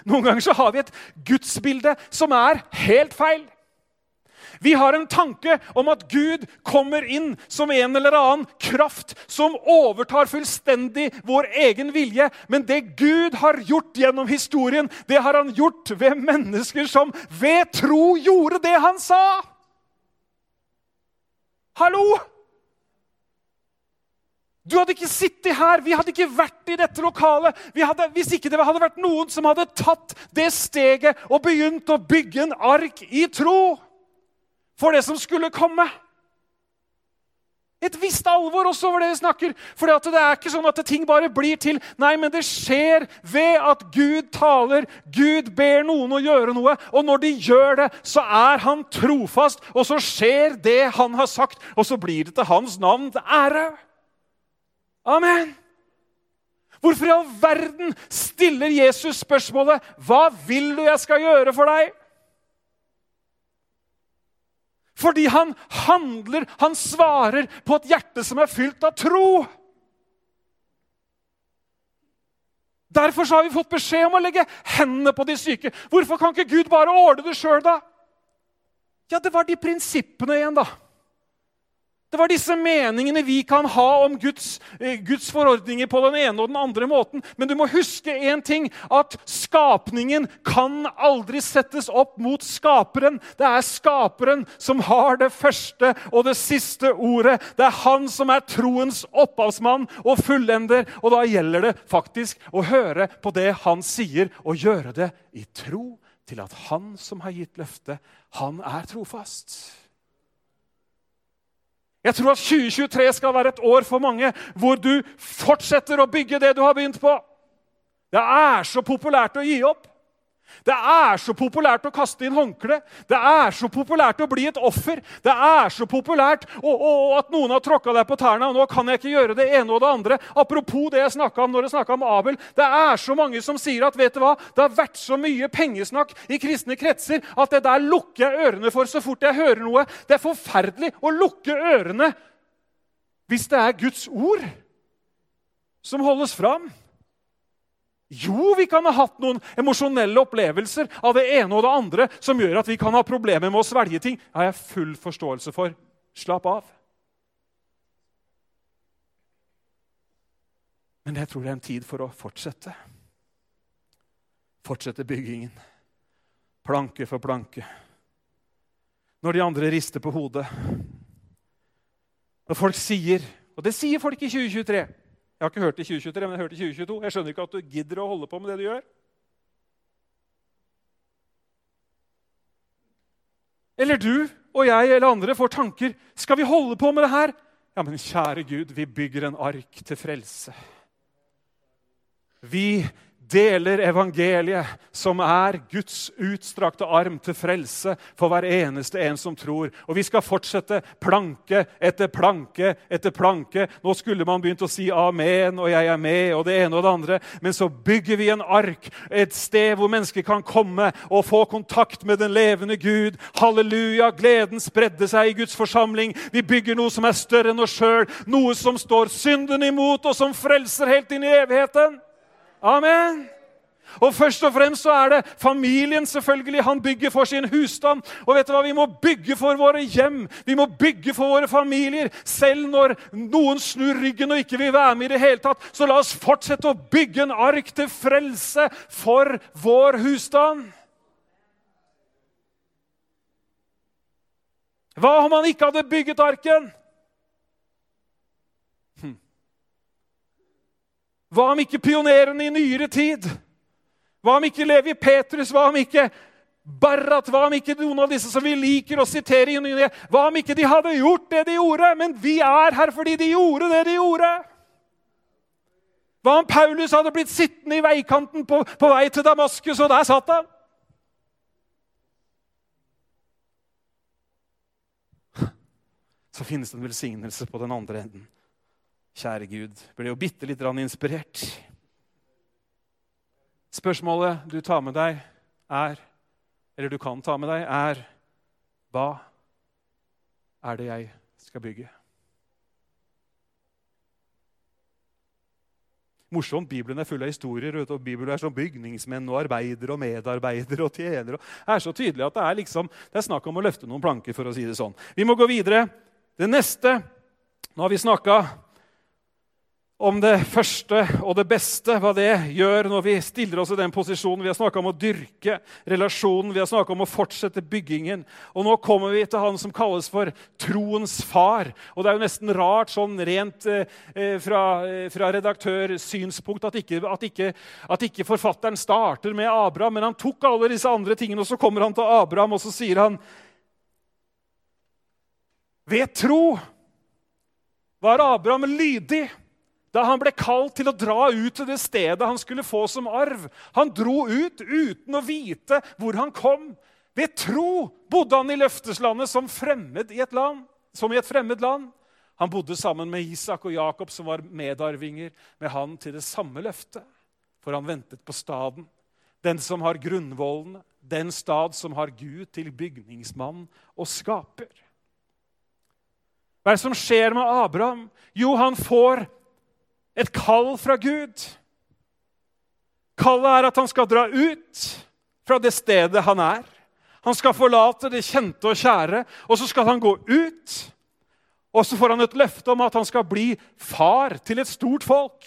noen ganger så har vi et gudsbilde som er helt feil. Vi har en tanke om at Gud kommer inn som en eller annen kraft som overtar fullstendig vår egen vilje. Men det Gud har gjort gjennom historien, det har han gjort ved mennesker som ved tro gjorde det han sa. Hallo! Du hadde ikke sittet her, vi hadde ikke vært i dette lokalet hadde, hvis ikke det hadde vært noen som hadde tatt det steget og begynt å bygge en ark i tro for det som skulle komme. Et visst alvor også over det vi snakker. For det er ikke sånn at ting bare blir til. Nei, men det skjer ved at Gud taler. Gud ber noen å gjøre noe. Og når de gjør det, så er han trofast, og så skjer det han har sagt. Og så blir det til hans navn ære. Amen! Hvorfor i all verden stiller Jesus spørsmålet 'Hva vil du jeg skal gjøre for deg?' Fordi han handler, han svarer på et hjerte som er fylt av tro. Derfor har vi fått beskjed om å legge hendene på de syke. Hvorfor kan ikke Gud bare ordne det sjøl, da? Ja, det var de prinsippene igjen, da. Det var disse meningene vi kan ha om Guds, eh, Guds, forordninger på den ene og den andre måten. Men du må huske én ting, at skapningen kan aldri settes opp mot skaperen. Det er skaperen som har det første og det siste ordet. Det er han som er troens opphavsmann og fullender. Og da gjelder det faktisk å høre på det han sier, og gjøre det i tro til at han som har gitt løftet, han er trofast. Jeg tror at 2023 skal være et år for mange hvor du fortsetter å bygge det du har begynt på. Det er så populært å gi opp. Det er så populært å kaste inn håndkle. Det er så populært å bli et offer. Det er så populært og, og, og at noen har tråkka deg på tærne. og nå kan jeg ikke gjøre det ene og det andre. Apropos det jeg snakka om når jeg om Abel. Det er så mange som sier at vet du hva, det har vært så mye pengesnakk i kristne kretser at det der lukker jeg ørene for så fort jeg hører noe. Det er forferdelig å lukke ørene hvis det er Guds ord som holdes fram. Jo, vi kan ha hatt noen emosjonelle opplevelser av det ene og det andre som gjør at vi kan ha problemer med å svelge ting. Det har jeg full forståelse for. Slapp av. Men jeg tror det er en tid for å fortsette. Fortsette byggingen. Planke for planke. Når de andre rister på hodet. Når folk sier, og det sier folk i 2023 jeg har ikke hørt det i 2023, men jeg har hørt det i 2022. Jeg skjønner ikke at du gidder å holde på med det du gjør. Eller du og jeg eller andre får tanker. Skal vi holde på med det her? Ja, men kjære Gud, vi bygger en ark til frelse. Vi deler evangeliet, som er Guds utstrakte arm til frelse for hver eneste en som tror. Og vi skal fortsette planke etter planke etter planke. Nå skulle man begynt å si amen og jeg er med og det ene og det andre. Men så bygger vi en ark, et sted hvor mennesker kan komme og få kontakt med den levende Gud. Halleluja! Gleden spredde seg i Guds forsamling. Vi bygger noe som er større enn oss sjøl, noe som står synden imot, og som frelser helt inn i evigheten. Amen. Og først og fremst så er det familien selvfølgelig han bygger for sin husstand. Og vet du hva? Vi må bygge for våre hjem, vi må bygge for våre familier. Selv når noen snur ryggen og ikke vil være med i det hele tatt, så la oss fortsette å bygge en ark til frelse for vår husstand. Hva om han ikke hadde bygget arken? Hva om ikke pionerene i nyere tid? Hva om ikke Levi Petrus? Hva om ikke Barrat? Hva om ikke noen av disse som vi liker å sitere i nyere? Hva om ikke de hadde gjort det de gjorde? Men vi er her fordi de gjorde det de gjorde. Hva om Paulus hadde blitt sittende i veikanten på, på vei til Damaskus, og der satt han? Så finnes det en velsignelse på den andre enden. Kjære Gud, ble jo bitte litt inspirert. Spørsmålet du tar med deg, er Eller du kan ta med deg, er Hva er det jeg skal bygge? Morsomt. Bibelen er full av historier. og Bibelen er som bygningsmenn og arbeidere og medarbeidere og tjenere. Det er så tydelig at det er, liksom, det er snakk om å løfte noen planker. for å si det sånn. Vi må gå videre. Det neste Nå har vi snakka om det første og det beste, hva det gjør når vi stiller oss i den posisjonen. Vi har snakka om å dyrke relasjonen, vi har snakka om å fortsette byggingen. Og nå kommer vi til han som kalles for troens far. Og det er jo nesten rart sånn rent eh, eh fra, eh, fra redaktørsynspunkt at ikke, at, ikke, at ikke forfatteren starter med Abraham, men han tok alle disse andre tingene, og så kommer han til Abraham, og så sier han Ved tro var Abraham lydig da han ble kalt til å dra ut til det stedet han skulle få som arv. Han dro ut uten å vite hvor han kom. Ved tro bodde han i løfteslandet som, i land, som i et fremmed land. Han bodde sammen med Isak og Jakob, som var medarvinger med han til det samme løftet. For han ventet på staden, den som har grunnvollene, den stad som har Gud til bygningsmann og skaper. Hva er det som skjer med Abraham? Jo, han får et kall fra Gud. Kallet er at han skal dra ut fra det stedet han er. Han skal forlate det kjente og kjære, og så skal han gå ut. Og så får han et løfte om at han skal bli far til et stort folk.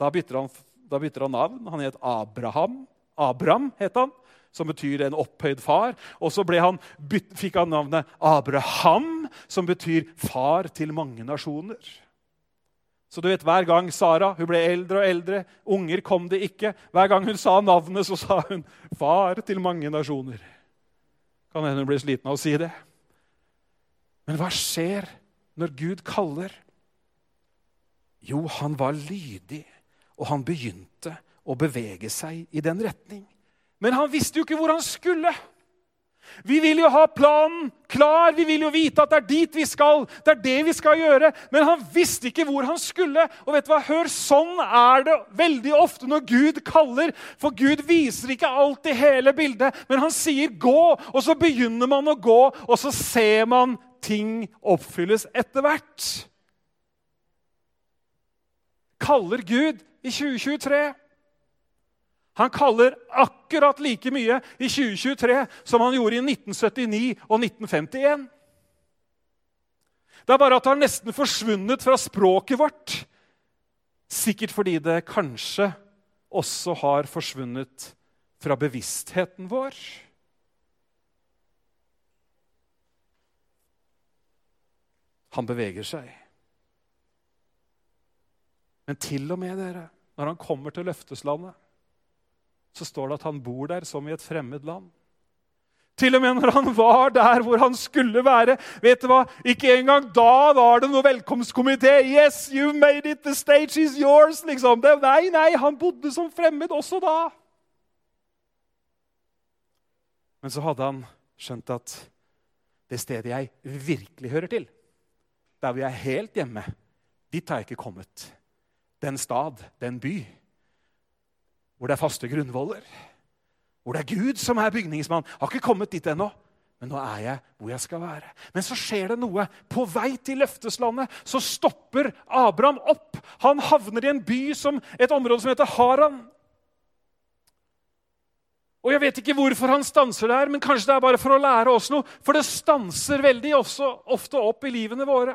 Da bytter han, da bytter han navn. Han het Abraham. Abraham het han, som betyr en opphøyd far. Og så fikk han navnet Abraham, som betyr far til mange nasjoner. Så du vet, Hver gang Sara hun ble eldre og eldre, unger kom det ikke. Hver gang hun sa navnet, så sa hun 'far til mange nasjoner'. Kan hende hun blir sliten av å si det. Men hva skjer når Gud kaller? Jo, han var lydig, og han begynte å bevege seg i den retning. Men han visste jo ikke hvor han skulle. Vi vil jo ha planen klar, vi vil jo vite at det er dit vi skal. Det er det vi skal gjøre. Men han visste ikke hvor han skulle. Og vet du hva? Hør, sånn er det veldig ofte når Gud kaller. For Gud viser ikke alltid hele bildet, men han sier 'gå', og så begynner man å gå, og så ser man ting oppfylles etter hvert. Kaller Gud i 2023? Han kaller akkurat like mye i 2023 som han gjorde i 1979 og 1951. Det er bare at det har nesten forsvunnet fra språket vårt. Sikkert fordi det kanskje også har forsvunnet fra bevisstheten vår. Han beveger seg. Men til og med dere, når han kommer til løfteslandet så står det at han bor der som i et fremmed land. Til og med når han var der hvor han skulle være. Vet du hva? Ikke engang da var det noe velkomstkomité. Yes, you made it, the stage is yours. liksom. Det, nei, nei, han bodde som fremmed også da. Men så hadde han skjønt at det stedet jeg virkelig hører til, der hvor jeg er helt hjemme, dit har jeg ikke kommet. Den stad, den by, hvor det er faste grunnvoller hvor det er Gud som er bygningsmann. Jeg har ikke kommet dit ennå, men nå er jeg hvor jeg skal være. Men så skjer det noe. På vei til løfteslandet så stopper Abraham opp. Han havner i en by, som, et område som heter Haran. Og Jeg vet ikke hvorfor han stanser der, men kanskje det er bare for å lære oss noe. For det stanser veldig også, ofte opp i livene våre.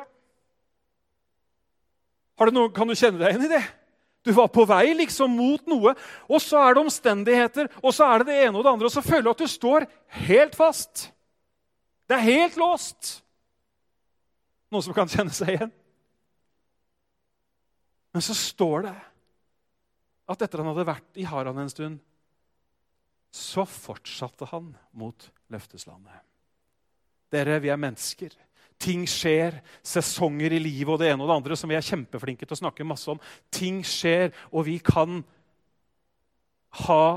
Noe, kan du kjenne deg igjen i det? Du var på vei liksom mot noe, og så er det omstendigheter, og så er det det ene og det andre, og så føler du at du står helt fast. Det er helt låst. Noen som kan kjenne seg igjen? Men så står det at etter han hadde vært i Haran en stund, så fortsatte han mot løfteslandet. Dere, vi er mennesker. Ting skjer, sesonger i livet og det ene og det andre som vi er kjempeflinke til å snakke masse om. Ting skjer, og vi kan ha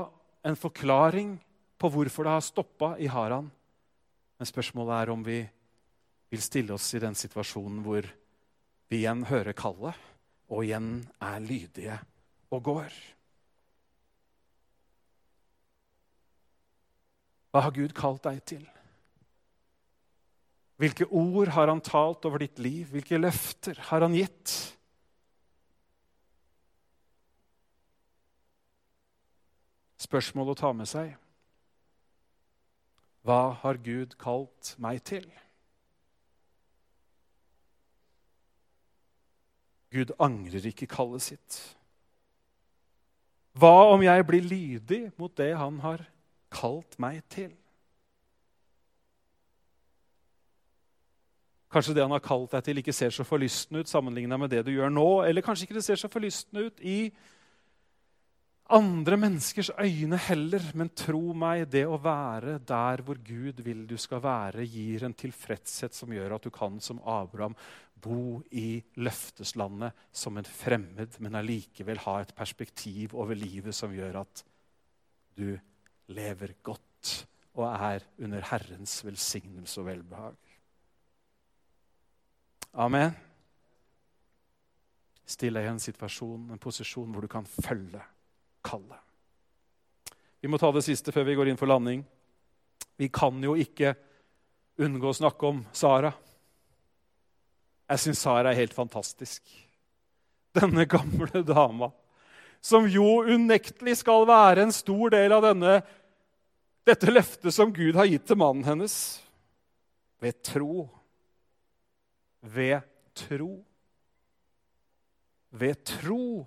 en forklaring på hvorfor det har stoppa i Haran. Men spørsmålet er om vi vil stille oss i den situasjonen hvor vi igjen hører kallet, og igjen er lydige og går. Hva har Gud kalt deg til? Hvilke ord har han talt over ditt liv? Hvilke løfter har han gitt? Spørsmål å ta med seg. Hva har Gud kalt meg til? Gud angrer ikke kallet sitt. Hva om jeg blir lydig mot det han har kalt meg til? Kanskje det han har kalt deg til, ikke ser så forlystende ut sammenligna med det du gjør nå. Eller kanskje ikke det ser så forlystende ut i andre menneskers øyne heller. Men tro meg, det å være der hvor Gud vil du skal være, gir en tilfredshet som gjør at du kan som Abraham bo i løfteslandet som en fremmed, men allikevel ha et perspektiv over livet som gjør at du lever godt og er under Herrens velsignelse og velbehag. Amen. Still deg i en situasjon, en posisjon hvor du kan følge kallet. Vi må ta det siste før vi går inn for landing. Vi kan jo ikke unngå å snakke om Sara. Jeg syns Sara er helt fantastisk. Denne gamle dama, som jo unektelig skal være en stor del av denne, dette løftet som Gud har gitt til mannen hennes, ved tro ved tro. Ved tro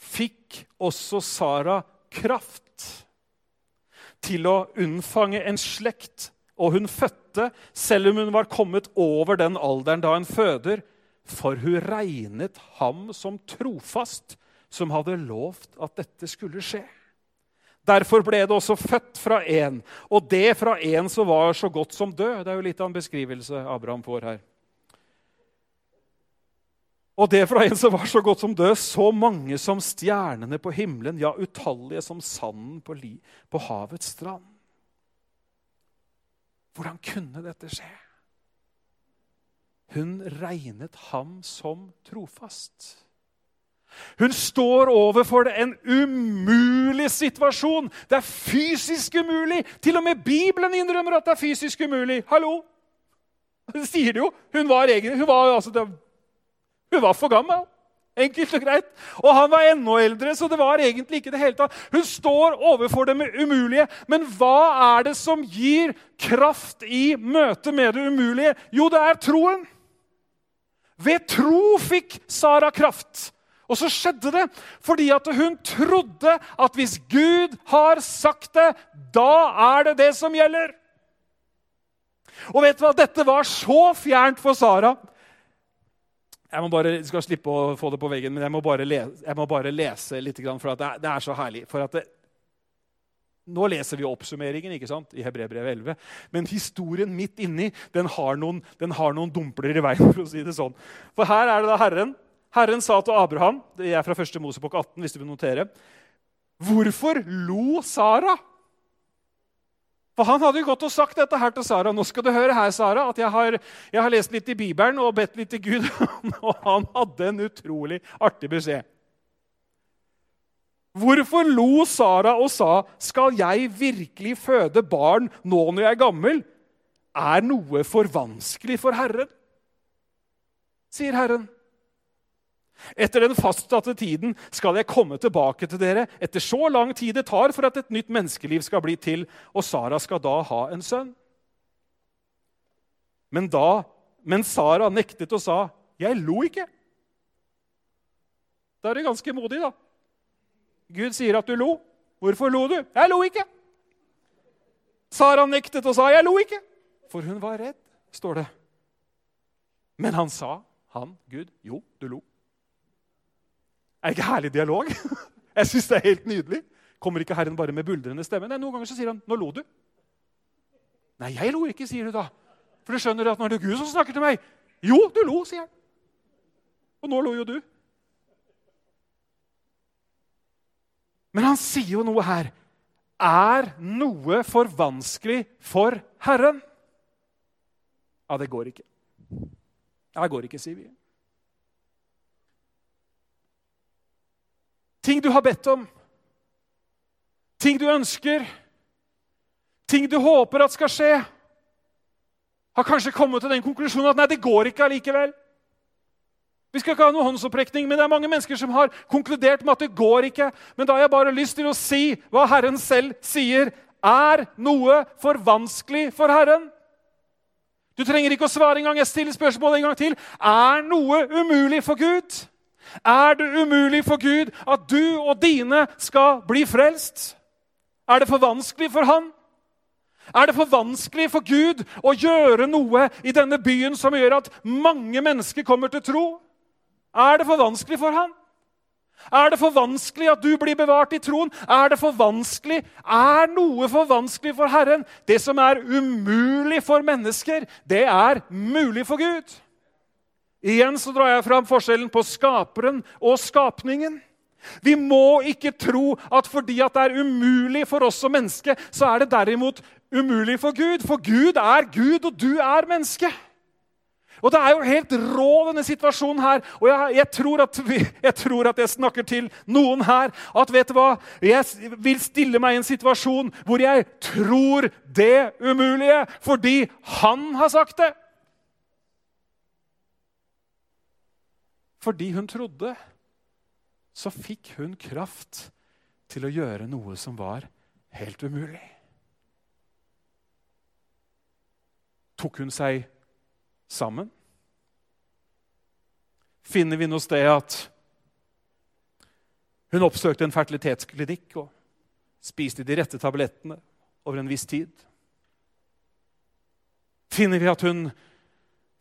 fikk også Sara kraft til å unnfange en slekt, og hun fødte, selv om hun var kommet over den alderen da hun føder, for hun regnet ham som trofast, som hadde lovt at dette skulle skje. Derfor ble det også født fra en, og det fra en som var så godt som død. Det er jo litt av en beskrivelse Abraham får her. Og det fra en som var så godt som død, så mange som stjernene på himmelen, ja, utallige som sanden på, på havets strand. Hvordan kunne dette skje? Hun regnet ham som trofast. Hun står overfor en umulig situasjon. Det er fysisk umulig. Til og med Bibelen innrømmer at det er fysisk umulig. Hallo? Det sier det jo. Hun var, egen, hun var altså, hun var for gammel. Enkelt og greit. Og han var enda eldre, så det var egentlig ikke det hele tatt. Hun står overfor det umulige. Men hva er det som gir kraft i møte med det umulige? Jo, det er troen. Ved tro fikk Sara kraft. Og så skjedde det fordi at hun trodde at hvis Gud har sagt det, da er det det som gjelder. Og vet du hva? Dette var så fjernt for Sara jeg må bare, skal slippe å få det på veggen, men jeg må bare lese, må bare lese litt, for det er, det, er, så herlig. For det, Nå leser vi oppsummeringen ikke sant, i Hebrebrevet 11. Men historien midt inni den har, noen, den har noen dumpler i veien. (laughs) For å si det sånn. For her er det da Herren. Herren sa til Abraham Det er fra 1. Mosebok 18. hvis du vil notere. Hvorfor lo Sara? For han hadde jo gått og sagt dette her til Sara. Nå skal du høre her, Sara, at jeg har, jeg har lest litt i Bibelen og bedt litt til Gud. (laughs) og han hadde en utrolig artig beskjed. Hvorfor lo Sara og sa, 'Skal jeg virkelig føde barn nå når jeg er gammel?' Er noe for vanskelig for Herren? sier Herren. Etter den fastsatte tiden skal jeg komme tilbake til dere, etter så lang tid det tar for at et nytt menneskeliv skal bli til, og Sara skal da ha en sønn. Men da, men Sara nektet og sa, 'Jeg lo ikke'. Da er det ganske modig, da. Gud sier at du lo. Hvorfor lo du? Jeg lo ikke. Sara nektet og sa, 'Jeg lo ikke', for hun var redd, står det. Men han sa, han, Gud, 'Jo, du lo'. Er ikke herlig dialog? (laughs) Jeg syns det er helt nydelig. Kommer ikke Herren bare med buldrende stemme? Nei, Noen ganger så sier han, 'Nå lo du'. Nei, jeg lo ikke, sier du da. For du skjønner at nå er det Gud som snakker til meg Jo, du lo, sier han. Og nå lo jo du. Men han sier jo noe her. Er noe for vanskelig for Herren? Ja, det går ikke. Det går ikke, sier vi. Ting du har bedt om, ting du ønsker, ting du håper at skal skje, har kanskje kommet til den konklusjonen at nei, det går ikke allikevel. Vi skal ikke ha noen håndsopprekning, men det er mange mennesker som har konkludert med at det går ikke. Men da har jeg bare lyst til å si hva Herren selv sier. Er noe for vanskelig for Herren? Du trenger ikke å svare engang. Jeg stiller spørsmålet en gang til. Er noe umulig for Gud? Er det umulig for Gud at du og dine skal bli frelst? Er det for vanskelig for Han? Er det for vanskelig for Gud å gjøre noe i denne byen som gjør at mange mennesker kommer til tro? Er det for vanskelig for han? Er det for vanskelig at du blir bevart i troen? Er det for vanskelig? Er noe for vanskelig for Herren? Det som er umulig for mennesker, det er mulig for Gud. Igjen så drar jeg fram forskjellen på skaperen og skapningen. Vi må ikke tro at fordi at det er umulig for oss som menneske, så er det derimot umulig for Gud. For Gud er Gud, og du er menneske. Og Det er jo helt rå, denne situasjonen her. Og jeg, jeg, tror vi, jeg, tror at jeg snakker til noen her. At vet du hva? Jeg vil stille meg i en situasjon hvor jeg tror det umulige fordi han har sagt det. Fordi hun trodde, så fikk hun kraft til å gjøre noe som var helt umulig. Tok hun seg sammen, finner vi noe sted at hun oppsøkte en fertilitetsklinikk og spiste de rette tablettene over en viss tid. Finner vi at hun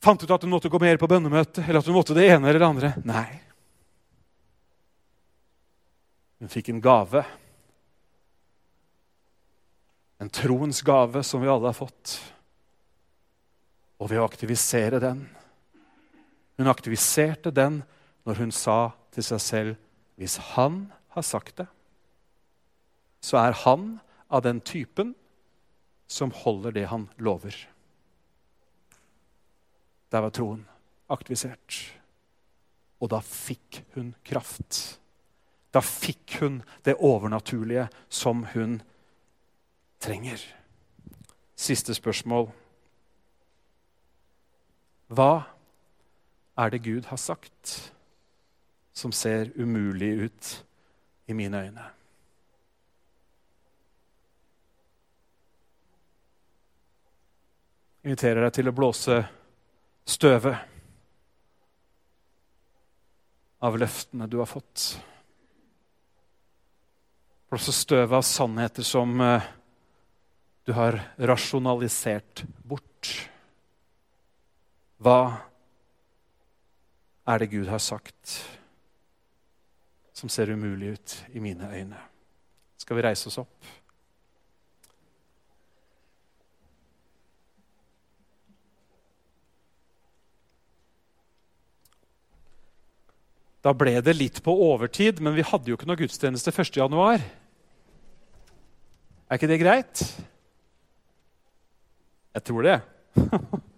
fant ut at hun måtte gå mer på bønnemøte, eller at hun måtte det ene eller det andre? Nei. Hun fikk en gave. En troens gave som vi alle har fått. Og ved å aktivisere den Hun aktiviserte den når hun sa til seg selv hvis han har sagt det, så er han av den typen som holder det han lover. Der var troen aktivisert. Og da fikk hun kraft. Da fikk hun det overnaturlige som hun trenger. Siste spørsmål. Hva er det Gud har sagt som ser umulig ut i mine øyne? Jeg inviterer deg til å blåse støvet av løftene du har fått. Blåse støvet av sannheter som eh, du har rasjonalisert bort. Hva er det Gud har sagt som ser umulig ut i mine øyne? Skal vi reise oss opp? Da ble det litt på overtid, men vi hadde jo ikke noe gudstjeneste 1.1. Er ikke det greit? Jeg tror det. (laughs)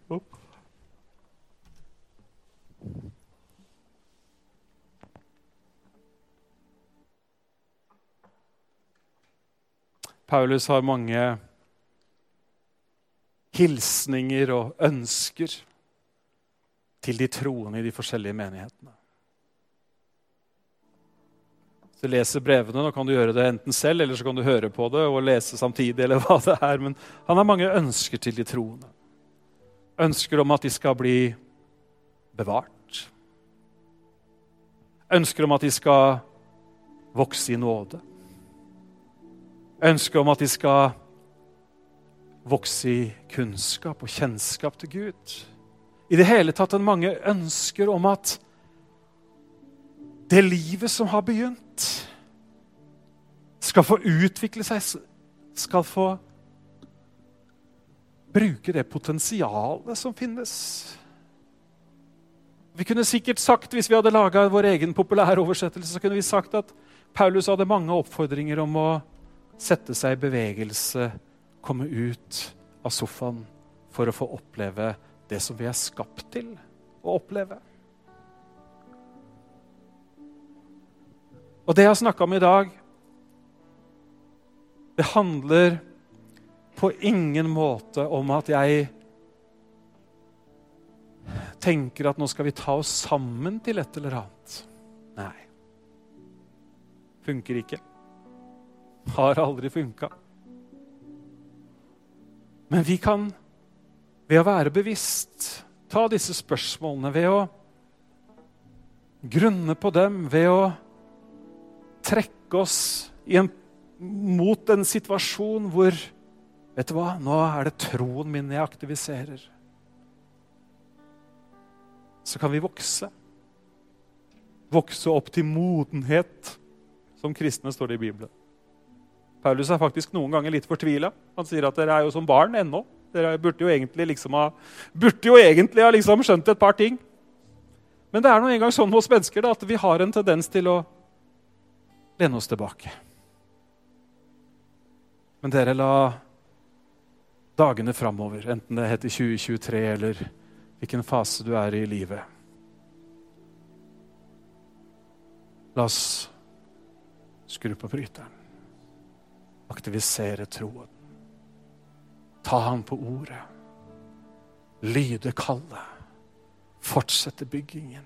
Paulus har mange hilsninger og ønsker til de troende i de forskjellige menighetene. Du leser brevene, nå kan du gjøre det enten selv eller så kan du høre på det og lese samtidig. eller hva det er, Men han har mange ønsker til de troende. Ønsker om at de skal bli bevart. Ønsker om at de skal vokse i nåde Ønsker om at de skal vokse i kunnskap og kjennskap til Gud. I det hele tatt en mange ønsker om at det livet som har begynt, skal få utvikle seg, skal få bruke det potensialet som finnes. Vi kunne sikkert sagt, Hvis vi hadde laga vår egen populære oversettelse, så kunne vi sagt at Paulus hadde mange oppfordringer om å sette seg i bevegelse, komme ut av sofaen for å få oppleve det som vi er skapt til å oppleve. Og det jeg har snakka om i dag, det handler på ingen måte om at jeg tenker at nå skal vi ta oss sammen til et eller annet. Nei. Funker ikke har aldri funka. Men vi kan, ved å være bevisst, ta disse spørsmålene ved å grunne på dem, ved å trekke oss en, mot en situasjon hvor Vet du hva? Nå er det troen min jeg aktiviserer. Så kan vi vokse. Vokse opp til modenhet, som kristne står det i Bibelen. Paulus er faktisk noen ganger litt fortvila. Han sier at dere er jo som barn ennå. Dere burde jo egentlig, liksom ha, burde jo egentlig ha liksom skjønt et par ting. Men det er nå engang sånn hos mennesker da, at vi har en tendens til å lene oss tilbake. Men dere, la dagene framover, enten det heter 2023 eller hvilken fase du er i livet La oss skru på bryteren aktivisere troen. Ta ham på ordet. Lyde kallet. Fortsette byggingen.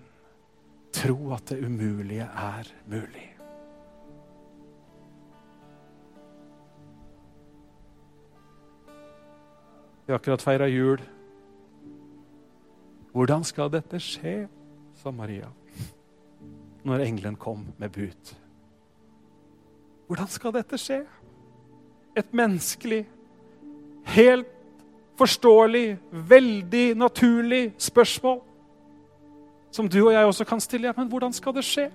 Tro at det umulige er mulig. Vi har akkurat feira jul. Hvordan skal dette skje, sa Maria når engelen kom med bud. Hvordan skal dette skje? et menneskelig, helt forståelig, veldig naturlig spørsmål som du og jeg også kan stille. Men hvordan skal det skje?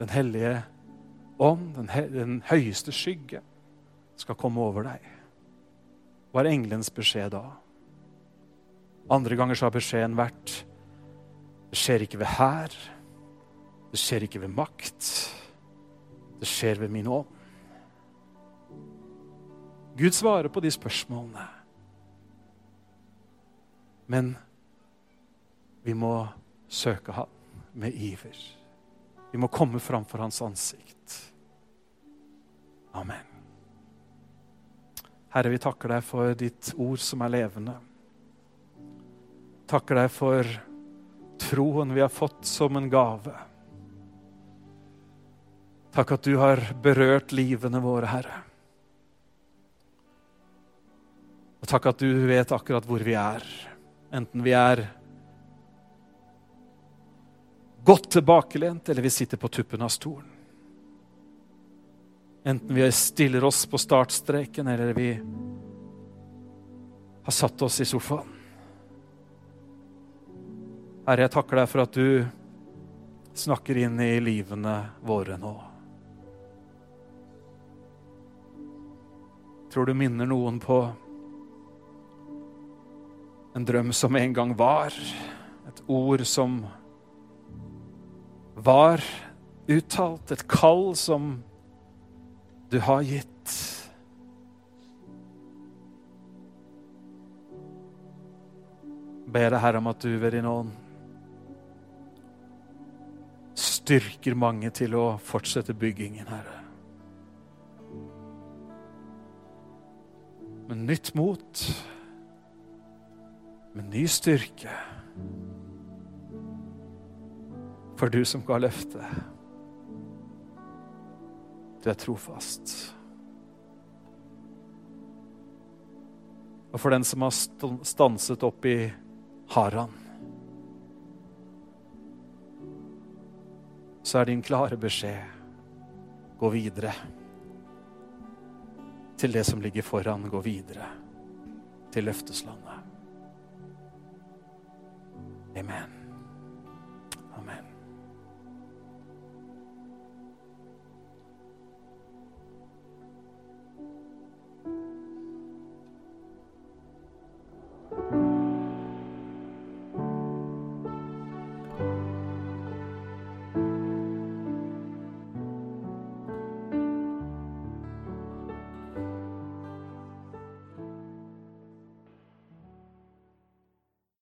Den hellige ånd, den, den høyeste skygge, skal komme over deg. Hva er engelens beskjed da? Andre ganger så har beskjeden vært det skjer ikke ved hær, det skjer ikke ved makt. Det skjer ved min ånd. Gud svarer på de spørsmålene. Men vi må søke ham med iver. Vi må komme framfor hans ansikt. Amen. Herre, vi takker deg for ditt ord som er levende. Takker deg for troen vi har fått som en gave. Takk at du har berørt livene våre, Herre. Og takk at du vet akkurat hvor vi er. Enten vi er godt tilbakelent, eller vi sitter på tuppen av stolen. Enten vi stiller oss på startstreken, eller vi har satt oss i sofaen. Herre, jeg takker deg for at du snakker inn i livene våre nå. Tror du minner noen på En drøm som en gang var. Et ord som var uttalt. Et kall som du har gitt. Ber deg, Herre, om at du ved din ånd styrker mange til å fortsette byggingen, Herre. Med nytt mot, med ny styrke. For du som ga løftet. Du er trofast. Og for den som har stanset opp i Haran, så er din klare beskjed gå videre. Til det som ligger foran, gå videre. Til løfteslandet. Amen.